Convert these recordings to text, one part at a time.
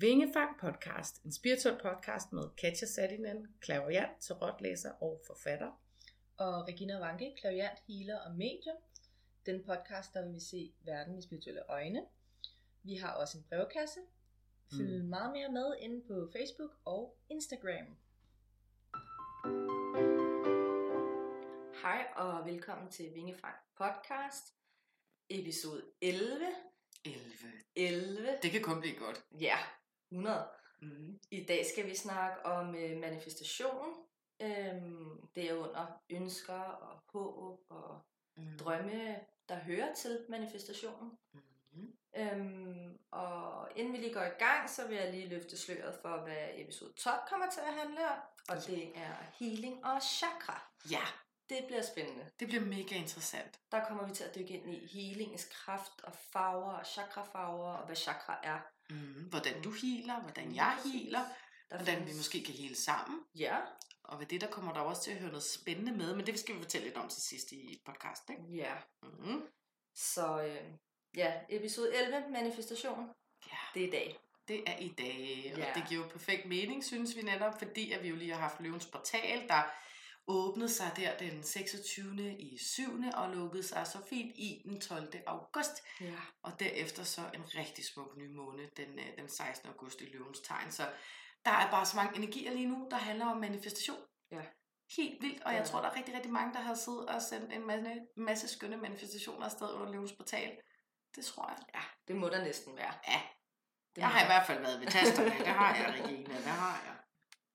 Vingefang podcast, en spirituel podcast med Katja Sadinen, klaverjant, tarotlæser og forfatter. Og Regina Vanke, klaverjant, healer og medium. Den podcast, der vil vi se verden med spirituelle øjne. Vi har også en brevkasse. Følg mm. meget mere med inde på Facebook og Instagram. Hej og velkommen til Vingefang podcast, episode 11. 11. 11. Det kan kun blive godt. Ja, 100. Mm. I dag skal vi snakke om øh, manifestation. Øhm, det er under ønsker og håb og mm. drømme, der hører til manifestationen. Mm. Øhm, og inden vi lige går i gang, så vil jeg lige løfte sløret for, hvad episode 12 kommer til at handle om. Og det er healing og chakra. Ja. Det bliver spændende. Det bliver mega interessant. Der kommer vi til at dykke ind i healingens kraft og farver og chakrafarver og hvad chakra er. Mm, hvordan du healer, hvordan jeg healer, hvordan vi måske kan hele sammen. Ja. Og ved det, der kommer der også til at høre noget spændende med, men det skal vi fortælle lidt om til sidst i podcasten, ikke? Ja. Mm. Så øh, ja, episode 11, manifestation. Ja. Det er i dag. Det er i dag, og ja. det giver jo perfekt mening, synes vi netop, fordi at vi jo lige har haft løvens portal, der åbnede sig der den 26. i 7. og lukkede sig så fint i den 12. august. Ja. Og derefter så en rigtig smuk ny måned den, øh, den 16. august i løvens tegn. Så der er bare så mange energier lige nu, der handler om manifestation. Ja. Helt vildt, og jeg tror, der er rigtig, rigtig mange, der har siddet og sendt en masse, masse skønne manifestationer afsted under løvens portal. Det tror jeg. Ja, det må der næsten være. Ja. Det jeg har i hvert fald været ved tasterne. det har jeg, Regina. Det har jeg.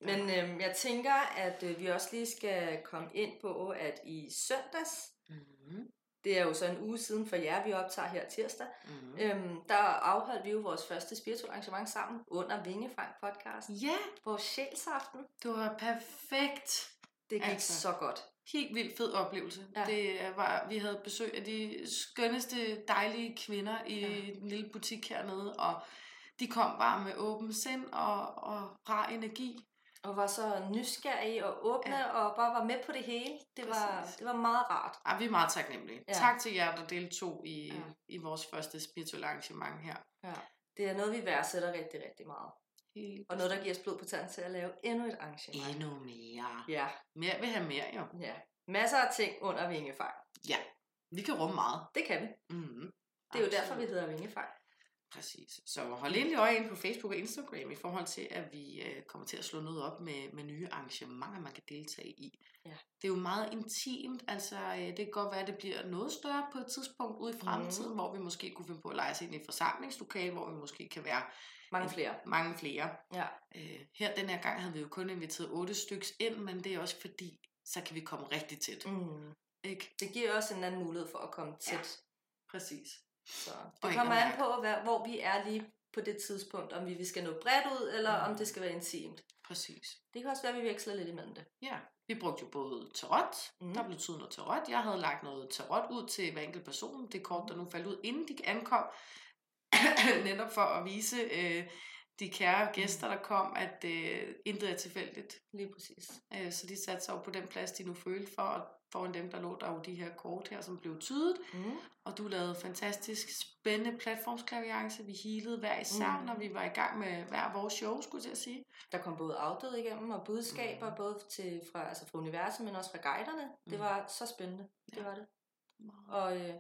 Men øhm, jeg tænker, at øh, vi også lige skal komme ind på, at i søndags, mm-hmm. det er jo så en uge siden for jer, vi optager her tirsdag, mm-hmm. øhm, der afholdt vi jo vores første spirituelle arrangement sammen under Vingefang podcast. Ja. Vores sjælsaften. Det var perfekt. Det gik altså. så godt. Helt vildt fed oplevelse. Ja. Det var, vi havde besøg af de skønneste, dejlige kvinder i ja. en lille butik hernede, og de kom bare med åben sind og, og rar energi. Og var så nysgerrige og åbne ja. og bare var med på det hele. Det var, det var meget rart. Ja, vi er meget taknemmelige. Ja. Tak til jer, der deltog i, ja. i vores første spirituelle arrangement her. Ja. Det er noget, vi værdsætter rigtig, rigtig meget. Helt og noget, der giver os blod på tanden til at lave endnu et arrangement. Endnu mere. Ja. Mere vil have mere, jo. Ja. Masser af ting under vingefang. Ja. Vi kan rumme meget. Det kan vi. Mm-hmm. Det er jo derfor, vi hedder vingefang. Præcis. Så hold endelig øje ind på Facebook og Instagram i forhold til, at vi øh, kommer til at slå noget op med, med nye arrangementer, man kan deltage i. Ja. Det er jo meget intimt, altså øh, det kan godt være, at det bliver noget større på et tidspunkt ude i fremtiden, mm. hvor vi måske kunne finde på at lege os ind i et forsamlingslokale, hvor vi måske kan være mange flere. Mange flere. Ja. Øh, her den her gang havde vi jo kun inviteret otte stykker ind, men det er også fordi, så kan vi komme rigtig tæt. Mm. Ikke? Det giver også en anden mulighed for at komme tæt. Ja. Præcis. Så det kommer an på, hvad, hvor vi er lige på det tidspunkt, om vi skal nå bredt ud, eller mm. om det skal være intimt. Præcis. Det kan også være, at vi veksler lidt imellem det. Ja, vi brugte jo både tarot, mm. der blev tid noget tarot. Jeg havde lagt noget tarot ud til hver enkelt person, det kort, der nu faldt ud, inden de ankom, netop for at vise øh, de kære gæster, der kom, at øh, intet er tilfældigt. Lige præcis. Øh, så de satte sig jo på den plads, de nu følte for, og foran dem, der lå der jo de her kort her, som blev tydet. Mm. Og du lavede fantastisk spændende platformsklaviance. Vi healede hver især, mm. når vi var i gang med hver vores show, skulle jeg sige. Der kom både afdød igennem og budskaber, mm. både til, fra, altså fra universet, men også fra guiderne. Mm. Det var så spændende. Det ja. var det. Og øh,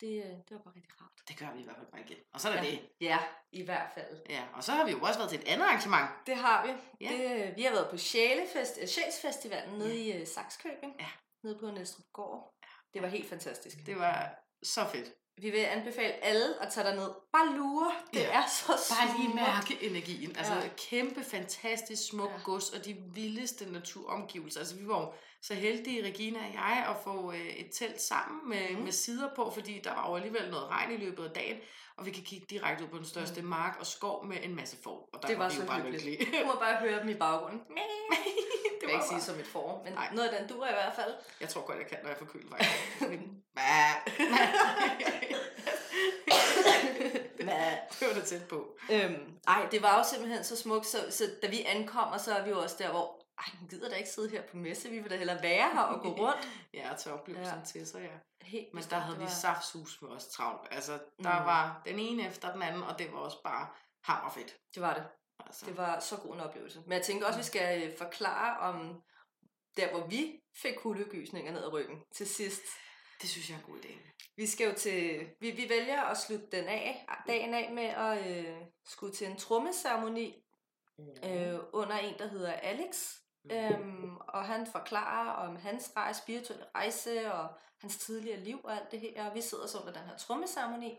det, det var bare rigtig rart. Det gør vi i hvert fald bare igen. Og så er der ja. det. Ja, i hvert fald. Ja, og så har vi jo også været til et andet arrangement. Det har vi. Ja. Det, vi har været på Sjælefest, øh, Sjælsfestivalen nede ja. i uh, Saxkøbing. Ja. Nede på Næstrup Gård. Ja. Det var helt fantastisk. Det var så fedt. Vi vil anbefale alle at tage derned. Bare lure. Det ja. er så smukt. Bare lige mærke energien. Altså ja. kæmpe, fantastisk smuk ja. gods og de vildeste naturomgivelser. Altså vi var jo så heldige, Regina og jeg, at få øh, et telt sammen med, mm. med sider på, fordi der var jo alligevel noget regn i løbet af dagen, og vi kan kigge direkte ud på den største mm. mark og skov med en masse får. Og der det var, var så bare hyggeligt. Du må bare høre dem i baggrunden. det vil jeg ikke sige som et får, men Nej. noget af den duer i hvert fald. Jeg tror godt, jeg kan, når jeg får køl faktisk. det var det tæt på. Øhm, ej, det var jo simpelthen så smukt, så, så da vi ankommer, så er vi jo også der, hvor ej, hun gider da ikke sidde her på messe, vi vil da hellere være her og gå rundt. ja, og tage oplevelsen ja. til sig, ja. Helt Men der havde vi var... saftshus med os travlt. Altså, der mm. var den ene efter den anden, og det var også bare hammer fedt. Det var det. Altså. Det var så god en oplevelse. Men jeg tænker også, at vi skal øh, forklare om der, hvor vi fik kuldegysninger ned ad ryggen til sidst. Det synes jeg er en god idé. Vi skal jo til, vi, vi vælger at slutte den af, dagen af med at øh, skulle til en trommeceremoni mm. øh, under en, der hedder Alex. Mm. Øhm, og han forklarer om hans rejse, spirituelle rejse og hans tidligere liv og alt det her. Og vi sidder så under den her trommeceremoni.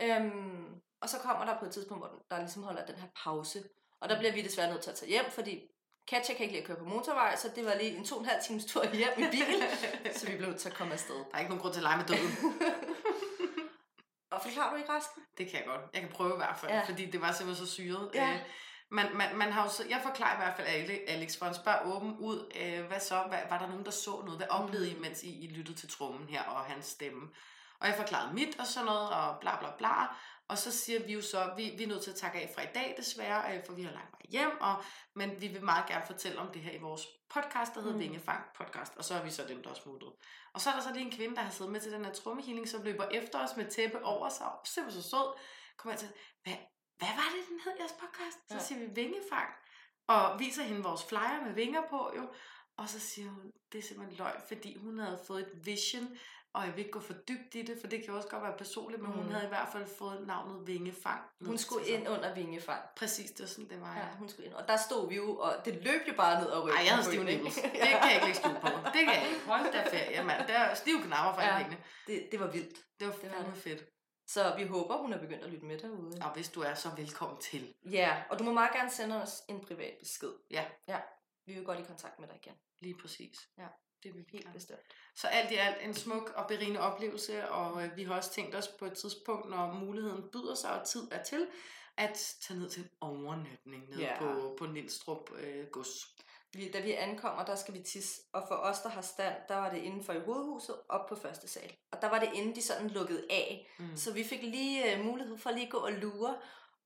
Øhm, og så kommer der på et tidspunkt, hvor der ligesom holder den her pause. Og der bliver vi desværre nødt til at tage hjem, fordi Katja kan ikke lide at køre på motorvej, så det var lige en to og en halv times tur hjem i bil, så vi blev nødt til at komme afsted. Der er ikke nogen grund til at lege med døden. og forklarer du ikke resten? Det kan jeg godt. Jeg kan prøve i hvert fald, ja. fordi det var simpelthen så syret. Ja. Man, man, man har jo så, jeg forklarer i hvert fald Alex, for han spørger åben ud, øh, hvad så, hvad, var der nogen, der så noget? Hvad oplevede I, mm. mens I, I lyttede til trummen her og hans stemme? Og jeg forklarede mit og sådan noget, og bla bla bla. Og så siger vi jo så, vi, vi er nødt til at takke af fra i dag desværre, øh, for vi har lagt vej hjem, og, men vi vil meget gerne fortælle om det her i vores podcast, der hedder mm. Vingefang Podcast, og så er vi så dem, der er smuttet. Og så er der så lige en kvinde, der har siddet med til den her trummehealing, som løber efter os med tæppe over sig, og simpelthen så sød, kommer jeg til, hvad, hvad var det, den hed jeres podcast? Så ja. siger vi Vingefang, og viser hende vores flyer med vinger på jo, og så siger hun, det er simpelthen løgn, fordi hun havde fået et vision og jeg vil ikke gå for dybt i det, for det kan også godt være personligt, men mm. hun havde i hvert fald fået navnet Vingefang. Hun skulle ind under Vingefang. Præcis, det var sådan, det var. Ja, hun skulle ind. Og der stod vi jo, og det løb jo bare ned og ryggen. Ej, jeg havde stiv nipples. Det kan jeg ikke lægge på. Det kan jeg ikke. Hold da ferie, mand. Der er stiv knapper for ja, det, det var vildt. Det var det var fedt. Så vi håber, hun er begyndt at lytte med derude. Og hvis du er, så velkommen til. Ja, og du må meget gerne sende os en privat besked. Ja. Ja, vi vil godt i kontakt med dig igen. Lige præcis. Ja. Det vil helt bestemt. Så alt i alt en smuk og berigende oplevelse, og øh, vi har også tænkt os på et tidspunkt, når muligheden byder sig og tid er til, at tage ned til en overnatning nede ja. på, på Nilstrup øh, gods. Vi, da vi ankommer, der skal vi tisse, og for os, der har stand, der var det inden for i hovedhuset, op på første sal. Og der var det inden de sådan lukkede af, mm. så vi fik lige øh, mulighed for lige at gå og lure,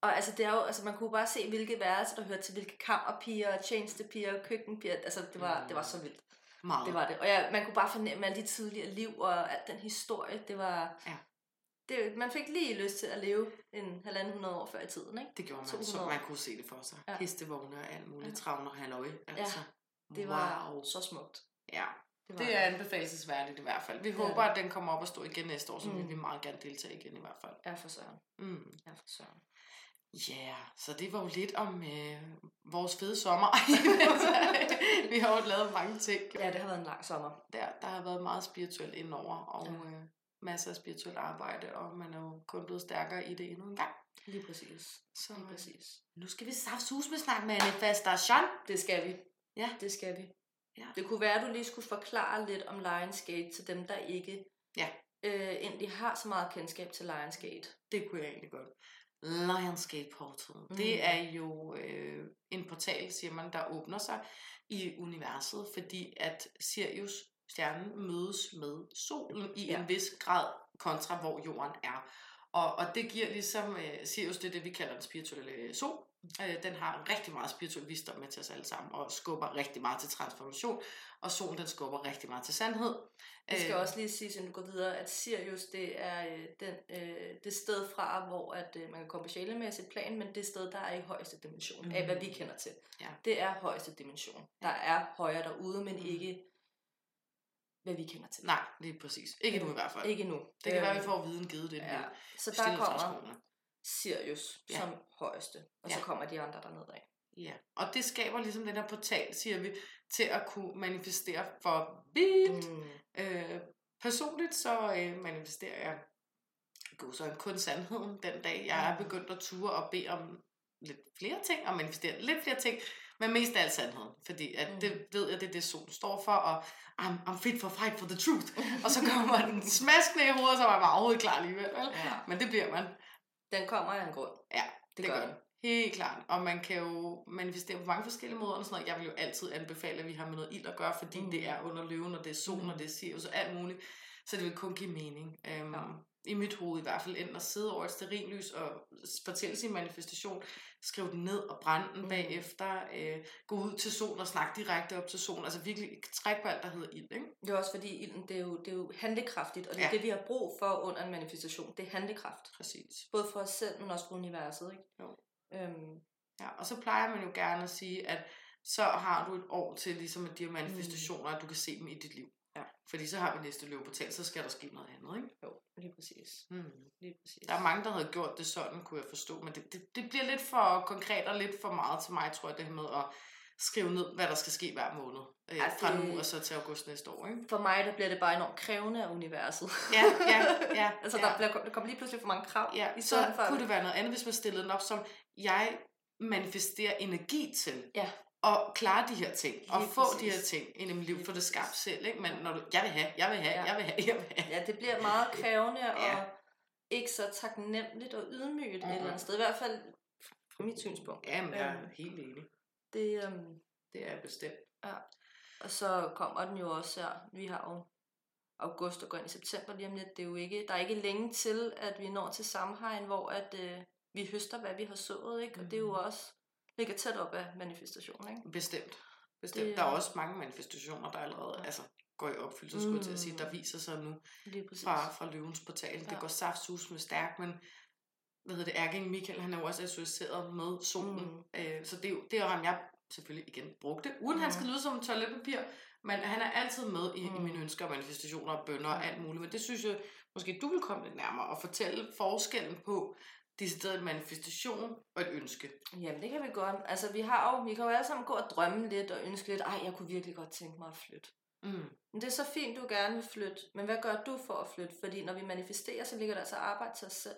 og altså, det er jo, altså, man kunne bare se, hvilke værelser, der hørte til hvilke kammerpiger, tjenestepiger, køkkenpiger. Altså, det var, mm. det var så vildt. Meget. Det var det. Og ja, man kunne bare fornemme alle de tidligere liv og alt den historie. Det var... Ja. Det, man fik lige lyst til at leve en halvanden hundrede år før i tiden, ikke? Det gjorde man, så man kunne se det for sig. Ja. Hestevogne og alt muligt, ja. travne og halløj. Altså. Ja, det var wow. så smukt. Ja, det, det er anbefalesværdigt i hvert fald. Vi ja. håber, at den kommer op og stå igen næste år, så mm. vil vi meget gerne deltage igen i hvert fald. Ja, for søren. Mm. Ja, for søren. Ja, yeah, så det var jo lidt om øh, vores fede sommer. vi har jo lavet mange ting. Ja, det har været en lang sommer. Der, der har været meget spirituelt indover, og ja. øh, masser af spirituelt arbejde, og man er jo kun blevet stærkere i det endnu en gang. Lige præcis. Så Lige præcis. nu skal vi sus med snakke manifestation. Det skal vi. Ja. Det skal vi. Ja. Det kunne være, at du lige skulle forklare lidt om Lionsgate til dem, der ikke ja. øh, egentlig har så meget kendskab til Lionsgate. Det kunne jeg egentlig godt. Lionsgate Portal. Mm. Det er jo øh, en portal, siger man, der åbner sig i universet, fordi at Sirius stjernen mødes med solen i ja. en vis grad kontra hvor jorden er. Og, og det giver ligesom øh, Sirius, det er det, vi kalder den spirituelle sol. Øh, den har rigtig meget spirituel visdom med til os alle sammen, og skubber rigtig meget til transformation. Og solen, den skubber rigtig meget til sandhed. Det skal øh, også lige sige, når du går videre, at Sirius, det er øh, den, øh, det sted fra, hvor at, øh, man kan komme på sjælemæssigt plan, men det sted, der er i højeste dimension, mm. af hvad vi mm. kender til. Ja. Det er højeste dimension. Der er højere derude, men mm. ikke hvad vi kender til. Nej, det er præcis. Ikke nu i hvert fald. Ikke nu. Det kan øh, være, at vi får viden givet det. Ja. Så der kommer Sirius ja. som højeste, og ja. så kommer de andre dernede af. Ja, og det skaber ligesom den her portal, siger vi, til at kunne manifestere for vildt. Mm. Øh, personligt så øh, manifesterer jeg gå så kun sandheden den dag. Jeg er begyndt at ture og bede om lidt flere ting, og manifestere lidt flere ting, men mest af alt sandheden. Fordi at mm. det ved jeg, det er det, solen står for, og I'm, I'm fit for fight for the truth. og så kommer den smaskende i hovedet, så var jeg overhovedet klar alligevel. Ja. Men det bliver man. Den kommer af en grund. Ja, det, det gør den. Helt klart. Og man kan jo manifestere på mange forskellige måder. Og sådan noget. Jeg vil jo altid anbefale, at vi har med noget ild at gøre, fordi mm. det er under løven, og det er solen, mm. og det er Sirius og alt muligt. Så det vil kun give mening. Um, ja. I mit hoved i hvert fald, enten at sidde over et sterinlys og fortælle sin manifestation, skrive den ned og brænde den mm. bagefter, øh, gå ud til solen og snakke direkte op til solen. Altså virkelig træk på alt, der hedder ild. Ikke? Det er også fordi, ilden det er, jo, det er jo handlekraftigt, og det er ja. det, vi har brug for under en manifestation. Det er handlekraft. Præcis. Både for os selv, men også for universet. Ikke? Jo. Øhm, Ja, og så plejer man jo gerne at sige, at så har du et år til ligesom at de her manifestationer, at du kan se dem i dit liv. Ja. Fordi så har vi næste løbeportal, så skal der ske noget andet, ikke? jo, lige præcis. Mm. Lige præcis. Der er mange, der havde gjort det sådan, kunne jeg forstå, men det, det, det bliver lidt for konkret og lidt for meget til mig, tror jeg, det her med at skrive ned, hvad der skal ske hver måned. Øh, Ja, fra nu og så til august næste år, ikke? For mig, der bliver det bare enormt krævende af universet. Ja, ja, ja. altså, ja. der, bliver, der kommer lige pludselig for mange krav. Ja, i så for, kunne det være noget andet, hvis man stillede den op som, jeg manifesterer energi til Ja. At klare de her ting, og Lige få de præcis. her ting ind i mit liv, for det skabt selv, ikke? Men når du, jeg vil have, jeg vil have, Ja. jeg vil have, jeg vil have. Ja, det bliver meget krævende Ja. og ikke så taknemmeligt og ydmygt et Mhm. eller andet sted. I hvert fald fra mit synspunkt. Jamen, jeg er Øhm. helt enig. Det, øhm, Det er bestemt. og så kommer den jo også her. Vi har jo august og går ind i september lige om lidt. Det er jo ikke, der er ikke længe til, at vi når til Samhain, hvor at, øh, vi høster, hvad vi har sået. Ikke? Og det er jo Mhm. også ligger tæt op af manifestation. Ikke? Bestemt. Bestemt. Det der er også mange manifestationer, der allerede altså, går i opfyldelse, skulle jeg til at sige, der Mm. viser sig nu fra, fra løvens portal. Det Ja. går saftsus med stærk, men hvad hedder det, Erking Michael, han er jo også associeret med solen. Mm. Øh, så det er jo det er ham, jeg selvfølgelig igen brugte, uden han Mm. skal lyde som toiletpapir, men han er altid med i, i Mm. mine ønsker og manifestationer bønder og Mm. alt muligt. Men det synes jeg, måske du vil komme lidt nærmere og fortælle forskellen på decideret en manifestation og et ønske. Jamen, det kan vi godt. Altså, vi har jo, vi kan jo alle sammen gå og drømme lidt og ønske lidt, ej, jeg kunne virkelig godt tænke mig at flytte. Mm. Men det er så fint, du gerne vil flytte, men hvad gør du for at flytte? Fordi når vi manifesterer, så ligger der altså arbejde til os selv.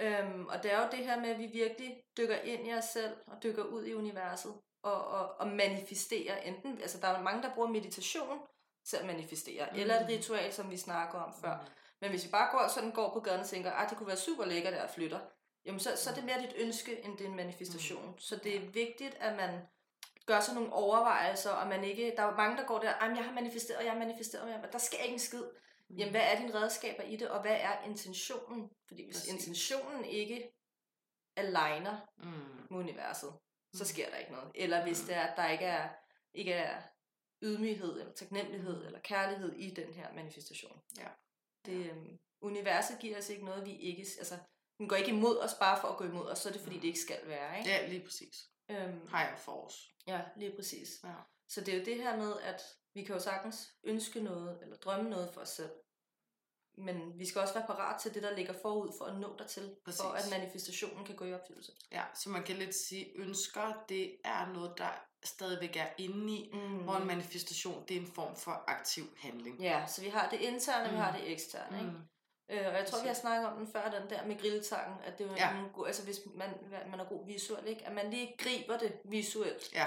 Øhm, og det er jo det her med, at vi virkelig dykker ind i os selv og dykker ud i universet og, og, og manifesterer enten, altså der er mange, der bruger meditation til at manifestere, mm. eller et ritual, som vi snakker om før. Mm. Men hvis vi bare går sådan går på gaden og tænker, at det kunne være super lækkert, at jeg flytter, jamen så, så er det mere dit ønske, end det er en manifestation. Mm. Så det er vigtigt, at man gør sig nogle overvejelser, og man ikke, der er jo mange, der går der, "Ej, men jeg har manifesteret, jeg har manifesteret, men der sker ikke en skid. Mm. Jamen, hvad er dine redskaber i det, og hvad er intentionen? Fordi hvis Præcis. intentionen ikke aligner Mm. med universet, så Mm. sker der ikke noget. Eller hvis Mm. det er, at der ikke er, ikke er ydmyghed, eller taknemmelighed, eller kærlighed i den her manifestation. Ja. Det, øhm, universet giver os ikke noget, vi ikke... Altså, den går ikke imod os bare for at gå imod os, så er det fordi, Mm. det ikke skal være. Ikke? Ja, lige præcis. Øhm, Higher force. ja, lige præcis. Ja. Så det er jo det her med, at vi kan jo sagtens ønske noget, eller drømme noget for os selv. Men vi skal også være parat til det, der ligger forud for at nå dertil, Præcis. for at manifestationen kan gå i opfyldelse. Ja, så man kan lidt sige, ønsker, det er noget, der stadigvæk er inde i, Mm. hvor en manifestation, det er en form for aktiv handling. Ja, så vi har det interne, mm. vi Mm. har det eksterne. Ikke? Mm. Øh, og jeg tror, vi har snakket om den før, den der med grilltangen, at det er Ja. ja. god, altså hvis man, man er god visuel, ikke? at man lige griber det visuelt. Ja,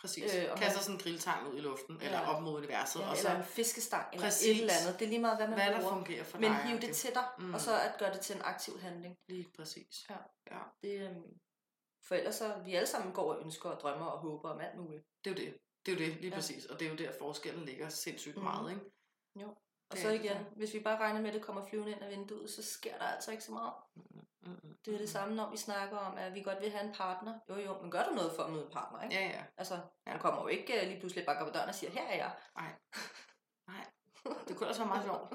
præcis. Øh, Øh, Kaster man- sådan en grilltang ud i luften, Ja. eller op mod universet, Ja, og eller så en fiskestang, eller Præcis. et eller andet. Det er lige meget, hvad man hvad der bruger. fungerer for Men dig. hiv det til dig, Mm. mm. og så at gøre det til en aktiv handling. Lige præcis. Ja. ja. Det, øhm, for ellers så, vi alle sammen går og ønsker og drømmer og håber om alt muligt. Det er jo det. Det er jo det, lige Ja. præcis. Og det er jo der, forskellen ligger sindssygt Mhm. meget, ikke? Og så igen, hvis vi bare regner med, at det kommer flyvende ind af vinduet, så sker der altså ikke så meget. Det er det samme, når vi snakker om, at vi godt vil have en partner. Jo jo, men gør du noget for at møde en partner, ikke? Ja, ja. Altså, du kommer jo ikke uh, lige pludselig bare på døren og siger, her er jeg. Nej. Nej. Det kunne også være meget sjovt.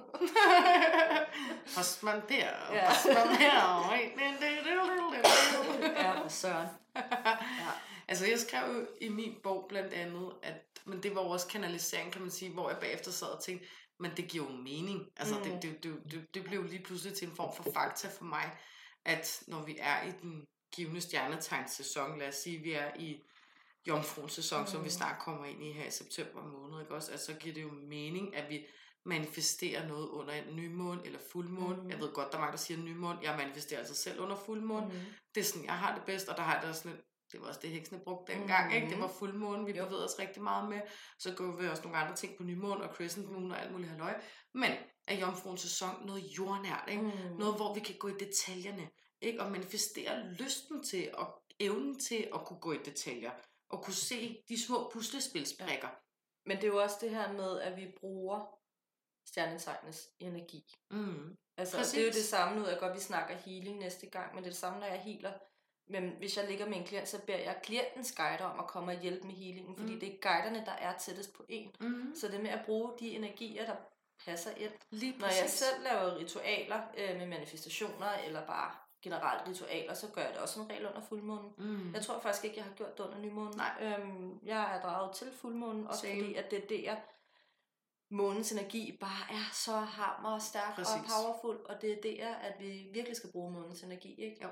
Postman Per. Ja. Postman Per. ja, for søren. Ja. Altså, jeg skrev jo i min bog blandt andet, at, men det var også kanalisering, kan man sige, hvor jeg bagefter sad og tænkte, men det giver jo mening. Altså, Mm. det, det, det, det, det blev lige pludselig til en form for fakta for mig, at når vi er i den givende stjernetegns sæson, lad os sige, vi er i jomfruens sæson, mm. som vi Mm. snart kommer ind i her i september måned, ikke også? Altså, så giver det jo mening, at vi manifesterer noget under en nymåne eller fuldmåne. Mm. Jeg ved godt, der er mange, der siger nymåne. Jeg manifesterer altså selv under fuldmåne. Mm. Det er sådan, jeg har det bedst, og der har jeg det sådan, det var også det, heksene brugte dengang, mm. ikke? Det Mhm. var fuldmåne, vi bevægede os rigtig meget med. Så går vi også nogle andre ting på nymåne og crescent moon og alt muligt halløj. Men er jomfruens sæson noget jordnært, ikke? Mm. Noget, hvor vi kan gå i detaljerne, ikke? Og manifestere lysten til og evnen til at kunne gå i detaljer. Og kunne se de små puslespilsbrikker. Men det er jo også det her med, at vi bruger stjernetegnes energi. Mm. Altså, Præcis. det er jo det samme nu, at godt vi snakker healing næste gang, men det er det samme, når jeg healer. Men hvis jeg ligger med en klient, så beder jeg klientens guider om at komme og hjælpe med healingen, fordi Mm. det er guiderne, der er tættest på en. Mm. Så det med at bruge de energier, der passer ind. Lige Når jeg selv laver ritualer øh, med manifestationer, eller bare generelt ritualer, så gør jeg det også som regel under fuldmånen. Mm. Jeg tror faktisk ikke, jeg har gjort det under nymånen. Nej. Øhm, jeg er draget til fuldmånen, også Same. fordi at det er der, månens energi bare er så hammer stærk og Præcis. powerful, og det er der, at vi virkelig skal bruge månens energi. Ikke? Jo.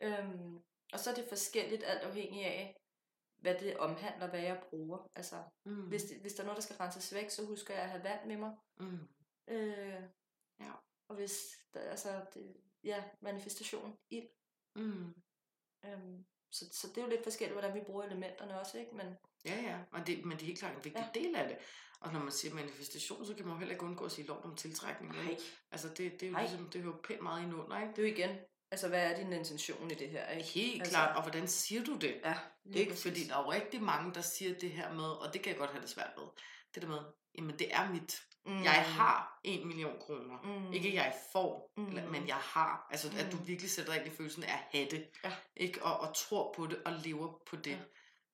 Øhm, og så er det forskelligt alt afhængig af, hvad det omhandler, hvad jeg bruger. Altså, Mm. hvis, det, hvis der er noget, der skal renses væk, så husker jeg at have vand med mig. Mm. Øh, Ja. Og hvis der, altså, det, ja, manifestation, ild. Mm. Øhm, så, så det er jo lidt forskelligt, hvordan vi bruger elementerne også, ikke? Men Ja, ja, og det, men det er helt klart en vigtig ja. del af det. Og når man siger manifestation, så kan man jo heller ikke undgå at sige lov om tiltrækning. nej, Altså, det, det er jo ligesom, det hører pænt meget ind under, ikke? det er jo igen, altså hvad er din intention i det her, ikke? Helt Altså- klart, og hvordan siger du det? Ja, Ikke? præcis. Fordi der er jo rigtig mange, der siger det her med, og det kan jeg godt have det svært med, det der med, jamen det er mit. Mm. Jeg har en million kroner. Mm. Ikke jeg får, Mm. mm. men jeg har. Altså, at du Mm. virkelig sætter dig ind i følelsen af at have det. Ja. Ikke? Og, og tror på det, og lever på det.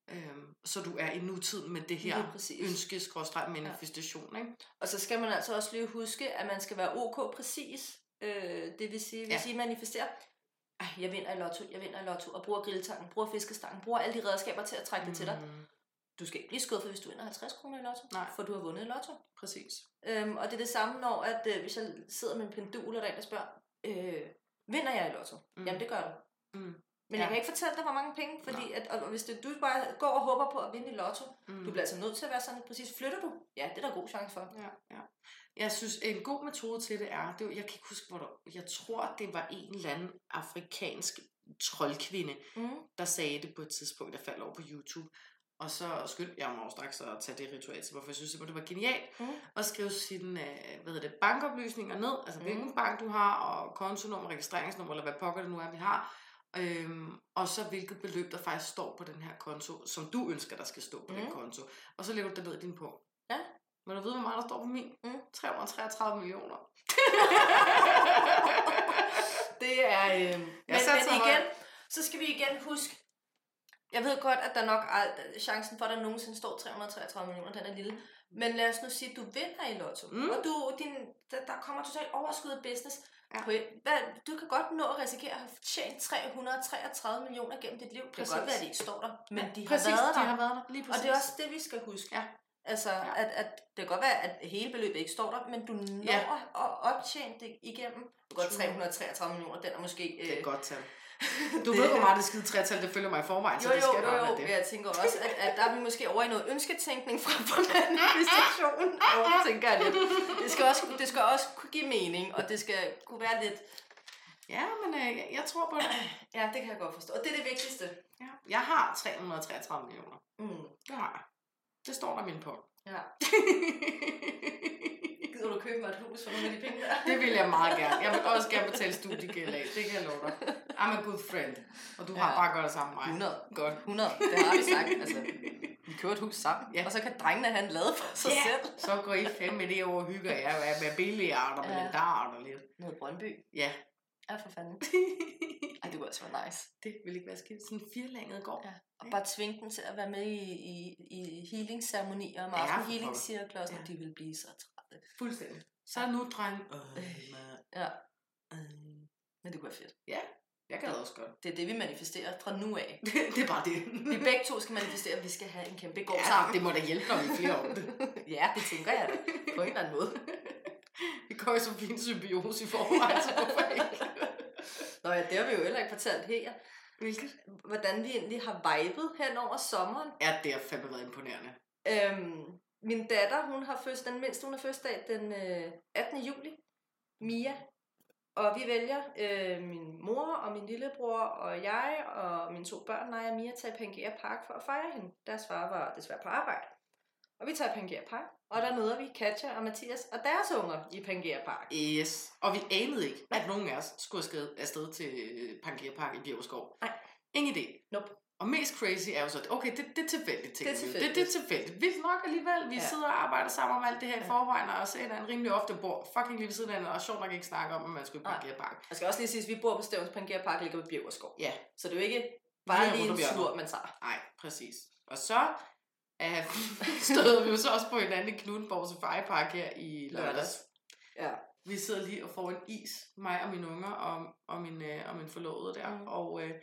Ja. Øhm, så du er i nutiden med det her ønske, skråstreg, manifestation. Ikke? Og så skal man altså også lige huske, at man skal være ok præcis. Øh, det vil sige, hvis Ja. I manifesterer, Ej, jeg vinder i lotto, jeg vinder i lotto, og bruger grilltangen, bruger fiskestangen, bruger alle de redskaber til at trække det til dig. Mm, Du skal ikke blive skuffet, hvis du vinder 50 kroner i lotto, Nej. for du har vundet i lotto. præcis. Øhm, og det er det samme, når at, øh, hvis jeg sidder med en pendul, og der er en, der spørger, øh, vinder jeg i lotto? Mm. Mm. Jamen, det gør du. Mm. Men Ja. jeg kan ikke fortælle dig, hvor mange penge, fordi at, og hvis det, du bare går og håber på at vinde i lotto, Mm. du bliver altså nødt til at være sådan præcis. Flytter du? Ja, det er der god chance for. Ja, ja. Jeg synes, en god metode til det er, det var, jeg kan ikke huske, hvor der, jeg tror, det var en eller anden afrikansk troldkvinde, Mm. der sagde det på et tidspunkt, der faldt over på YouTube. Og så skyndte jeg mig straks at tage det ritual til, hvorfor jeg synes, det var genialt. Mm. Og skrive sine øh, hvad hedder det, bankoplysninger ned, altså Mm. hvilken bank du har, og kontonummer, registreringsnummer, eller hvad pokker det nu er, vi har. Øhm, og så hvilket beløb, der faktisk står på den her konto, som du ønsker, der skal stå på mm. den Mm. konto. Og så lægger du det ned i din punkt. Ja. Men du ved, hvor meget der står på min? Mm. 333 millioner. Det er... Øh, men, men igen, så skal vi igen huske, jeg ved godt, at der nok er chancen for, at der nogensinde står 333 millioner, den er lille. Men lad os nu sige, at du vinder i lotto, mm. Og du, din, der, der kommer totalt overskud af business. Ja. På, hvad, du kan godt nå at risikere at have tjent 333 millioner gennem dit liv. Det kan Præcis. godt være, at de ikke står der, men de har præcis, været der. de har været der. Lige Og præcis. det er også det, vi skal huske. Ja. Altså, Ja. at, at det kan godt være, at hele beløbet ikke står der, men du når Ja. at optjene det igennem. Du godt True. 333 millioner, den er måske... Det er øh, godt tal. Du ved, hvor meget det skide tretal, det følger mig i forvejen, så Jo, det jo, skal jo, jo. være det. Jeg tænker også, at, at der er vi måske over i noget ønsketænkning fra, fra manifestation. Og det tænker jeg lidt. Det skal, også, det skal også kunne give mening, og det skal kunne være lidt... Ja, men øh, jeg, jeg tror på det. Ja, det kan jeg godt forstå. Og det er det vigtigste. Ja. Jeg har 333 millioner. Mm. Det har jeg. Det står der min punkt. Ja. Gider du købe mig et hus for nogle af de penge der? det vil jeg meget gerne. Jeg vil også gerne betale studiegæld af. Det kan jeg love dig. I'm a good friend. Og du har Ja. bare gjort det sammen med mig. 100. Godt. 100. Det har vi sagt. Altså, vi kører et hus sammen. Ja. Og så kan drengene have en lade for sig Ja. selv. Så går I fem med det over og hygger jer med, med billiard og med Ja. ja. dart og lidt. Noget Brøndby. Ja. Ja, for fanden. Ej, det kunne også være nice. det vil ikke være skidt. Sådan en firlænget gård. Ja. Og bare tvinge dem til at være med i, i, i healing-ceremonier om Ja, aftenen, for healing-cirkler og Ja. de vil blive så trætte. Fuldstændig. Så nu, dreng. Ja. Men det kunne være fedt. Jeg gad også godt. Det er det, vi manifesterer fra nu af. det er bare det. Vi begge to skal manifestere, at vi skal have en kæmpe gård Ja, sammen. det må da hjælpe, når vi er flere det. ja, det tænker jeg da. På en eller anden måde. Vi går i så fin symbiose i forvejen, så hvorfor ikke? Nå ja, det har vi jo heller ikke fortalt her. Hvilket? Hvordan vi egentlig har vibet hen over sommeren. Ja, det har fandme været imponerende. Øhm, min datter, hun har fødsel, den mindste, hun har fødselsdag den øh, 18. juli. Mia. Og vi vælger, øh, min mor og min lillebror og jeg og mine to børn, Naja og Mia, tager Pangea Park for at fejre hende. Deres far var desværre på arbejde. Og vi tager Pangea Park, og der møder vi Katja og Mathias og deres unger i Pangea Park. Yes. Og vi anede ikke, at nogen af os skulle afsted, afsted til Pangea Park i Bjergskov. Nej. Ingen idé. Nope. Og mest crazy er jo så, at okay, det, det er tilfældigt, Det er tilfældigt. Det, det er tilfældigt. Vildt nok alligevel. Vi Ja. sidder og arbejder sammen om alt det her i forvejen, og ser en rimelig ofte bor fucking lige ved siden af hinanden, og sjovt nok ikke snakke om, at man skulle i Park. Jeg skal også lige sige, at vi bor på Stævns Park, ligger ved Bjergerskov. Ja. Så det er jo ikke bare Lige en slur, man tager. Nej, præcis. Og så uh, stod vi jo så også på hinanden i Knuttenborg Safari Park her i lørdags. Ja. vi sidder lige og får en is, mig og mine unger og, og, min, øh, og min forlovede der, og, øh,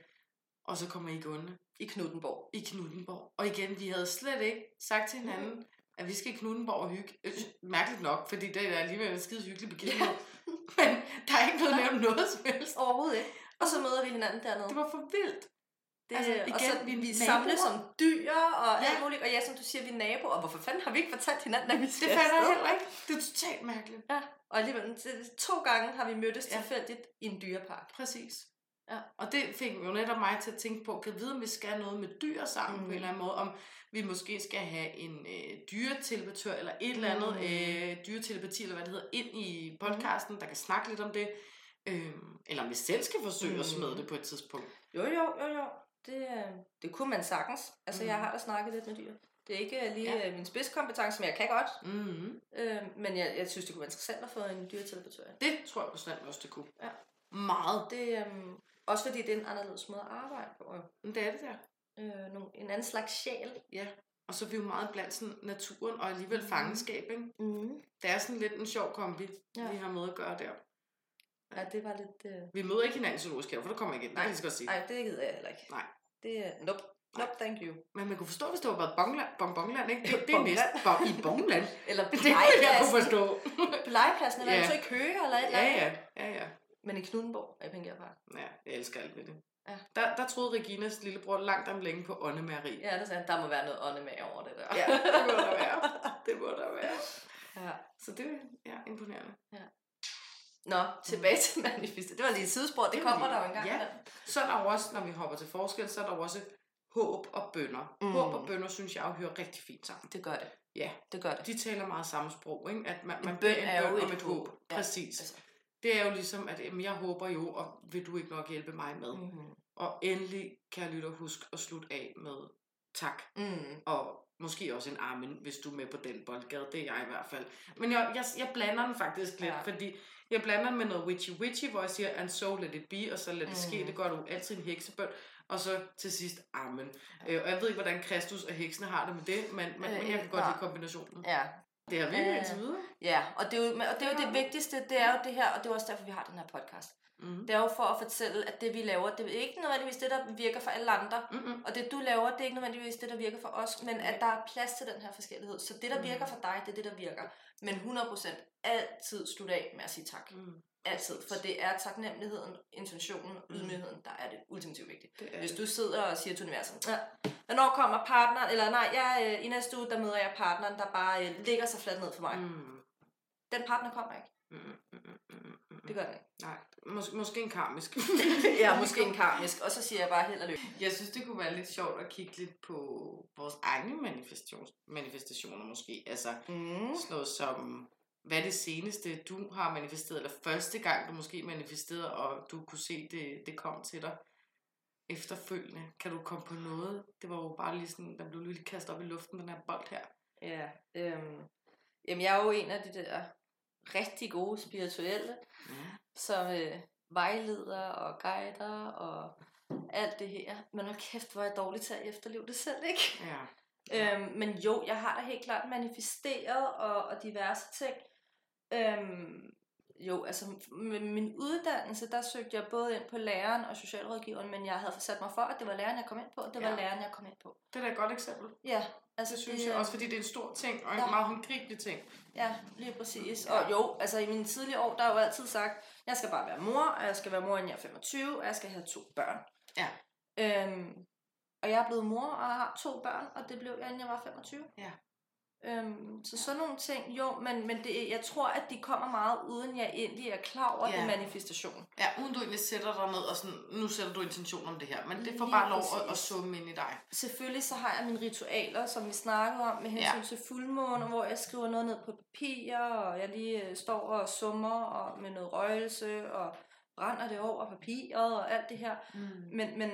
og så kommer I gående. I Knuttenborg. I Knuttenborg. Og igen, vi havde slet ikke sagt til hinanden, mm. at vi skal i Knuttenborg og hygge. Øh, mærkeligt nok, fordi det er alligevel en skide hyggelig begivenhed. Men der er ikke noget nævnt noget som helst. Overhovedet ikke. Og så møder vi hinanden dernede. Det var for vildt. Det, altså, igen, og så vi, vi samles som dyr og ja. alt muligt. Og ja, som du siger, vi er naboer. Og hvorfor fanden har vi ikke fortalt hinanden, at vi skal Det fandt jeg heller ikke. Det er totalt mærkeligt. Ja, og alligevel to gange har vi mødtes ja. tilfældigt i en dyrepark. Præcis. Ja. Og det fik jo netop mig til at tænke på, kan vide, om vi skal noget med dyr sammen mm. på en eller anden måde, om vi måske skal have en øh, dyretelepatør eller et eller andet mm. øh, dyretelepati, eller hvad det hedder, ind i podcasten, mm. der kan snakke lidt om det. Øh, eller om vi selv skal forsøge mm. at smide det på et tidspunkt. Jo, jo, jo, jo. Det, øh, det kunne man sagtens. Altså, mm. jeg har da snakket lidt med dyr. Det er ikke lige ja. Øh, min spidskompetence, men jeg kan godt. Mm. Øh, men jeg, jeg synes, det kunne være interessant at få en dyretelepatør. Det tror jeg bestemt også, det kunne. Ja. Meget. Det, øh, også fordi det er en anderledes måde at arbejde på. Det er det der. Øh, nogle, en anden slags sjæl. Ja. Og så er vi jo meget blandt sådan naturen og alligevel mm. fangenskab, ikke? Mm. Det er sådan lidt en sjov kombi, ja. vi har med at gøre der. Ja, det var lidt... Uh... Vi møder ikke hinanden i zoologisk have, for der kommer ikke ind. Nej, det kan sige. Nej, det gider jeg heller ikke. Nej. Det er... Nope. Nope, thank you. Men man kunne forstå, hvis det var bare Bongland, Bongbongland, ikke? Det, det er næsten bon, i Bongland. eller det kunne jeg kunne forstå. Legepladsen, eller ja. så i Køge, eller et eller andet. Ja, ja, ja, ja. Men i Knudenborg er Pengerpark. Ja, jeg elsker alt ved det. Ja. Der, der troede Reginas lillebror langt om længe på åndemæreri. Ja, der sagde der må være noget åndemag over det der. Ja, det må der være. Det må der være. Ja. Så det er ja, imponerende. Ja. Nå, tilbage til manifestet. Det var lige et sidespor, det, det kommer der jo engang. Ja. Så er der også, når vi hopper til forskel, så er der også håb og bønder. Mm. Håb og bønder, synes jeg, hører rigtig fint sammen. Det gør det. Ja, det gør det. De taler meget samme sprog, ikke? At man, man en bøn er jo et, et håb. Ja, Præcis. Altså. Det er jo ligesom, at jamen, jeg håber jo, og vil du ikke nok hjælpe mig med. Mm-hmm. Og endelig kan jeg lytte og huske at slutte af med tak. Mm. Og måske også en armen, hvis du er med på den boldgade. Det er jeg i hvert fald. Men jeg, jeg, jeg blander den faktisk lidt, ja. fordi jeg blander den med noget witchy witchy, hvor jeg siger, and so let it be, og så lad det mm. ske. Det gør du altid en heksebøn. Og så til sidst, amen. Ja. Øh, og jeg ved ikke, hvordan Kristus og heksene har det med det, men, men øh, jeg kan godt lide kombinationen. Ja. Det har vi øh, indtil videre. Ja, og det, er jo, og det er jo det vigtigste, det er jo det her, og det er også derfor, vi har den her podcast. Mm. Det er jo for at fortælle, at det vi laver, det er ikke nødvendigvis det, der virker for alle andre. Mm-hmm. Og det du laver, det er ikke nødvendigvis det, der virker for os, men at der er plads til den her forskellighed. Så det, der virker for dig, det er det, der virker. Men 100% altid slutte af med at sige tak. Mm. Altid. For det er taknemmeligheden, intentionen, mm. ydmygheden, der er det ultimativt vigtigt. Det Hvis du sidder og siger til universet, ja, hvornår kommer partneren, eller nej, jeg, øh, i næste uge, der møder jeg partneren, der bare øh, ligger sig fladt ned for mig. Mm. Den partner kommer ikke. Mm, mm, mm, mm. Det gør den ikke. Nej, Mås- måske en karmisk. ja, måske en karmisk. Og så siger jeg bare held og lykke. Jeg synes, det kunne være lidt sjovt at kigge lidt på vores egne manifestation, manifestationer måske. Altså mm. sådan noget som, hvad er det seneste, du har manifesteret, eller første gang, du måske manifesterede, og du kunne se, det, det kom til dig efterfølgende. Kan du komme på noget? Det var jo bare lige sådan, der blev lige kastet op i luften, den her bold her. Ja, øhm, jamen jeg er jo en af de der rigtig gode spirituelle, ja. som øh, vejleder og guider og alt det her. Men hold kæft, hvor er jeg dårlig til at efterleve det selv, ikke? Ja. Øhm, men jo, jeg har da helt klart manifesteret og, og diverse ting. Øhm, jo, altså med min uddannelse, der søgte jeg både ind på læreren og socialrådgiveren, men jeg havde sat mig for, at det var læreren, jeg kom ind på, og det ja. var læreren, jeg kom ind på. Det er da et godt eksempel. Ja. Altså, det synes det, jeg også, fordi det er en stor ting, og en ja. meget håndgribelig ting. Ja, lige præcis. Ja. Og jo, altså i mine tidlige år, der har jeg jo altid sagt, jeg skal bare være mor, og jeg skal være mor, inden jeg er 25, og jeg skal have to børn. Ja. Øhm, og jeg er blevet mor, og har to børn, og det blev jeg, inden jeg var 25. Ja. Øhm, så sådan nogle ting, jo, men, men det, jeg tror, at de kommer meget, uden jeg egentlig er klar over ja. det manifestation. Ja, uden du egentlig sætter dig ned og sådan, nu sætter du intention om det her, men det får Lige bare lov at, at summe ind i dig. Selvfølgelig så har jeg mine ritualer, som vi snakkede om, med hensyn ja. til fuldmåne, hvor jeg skriver noget ned på papir, og jeg lige øh, står og summer og med noget røgelse, og brænder det over papiret og alt det her. Mm. Men, men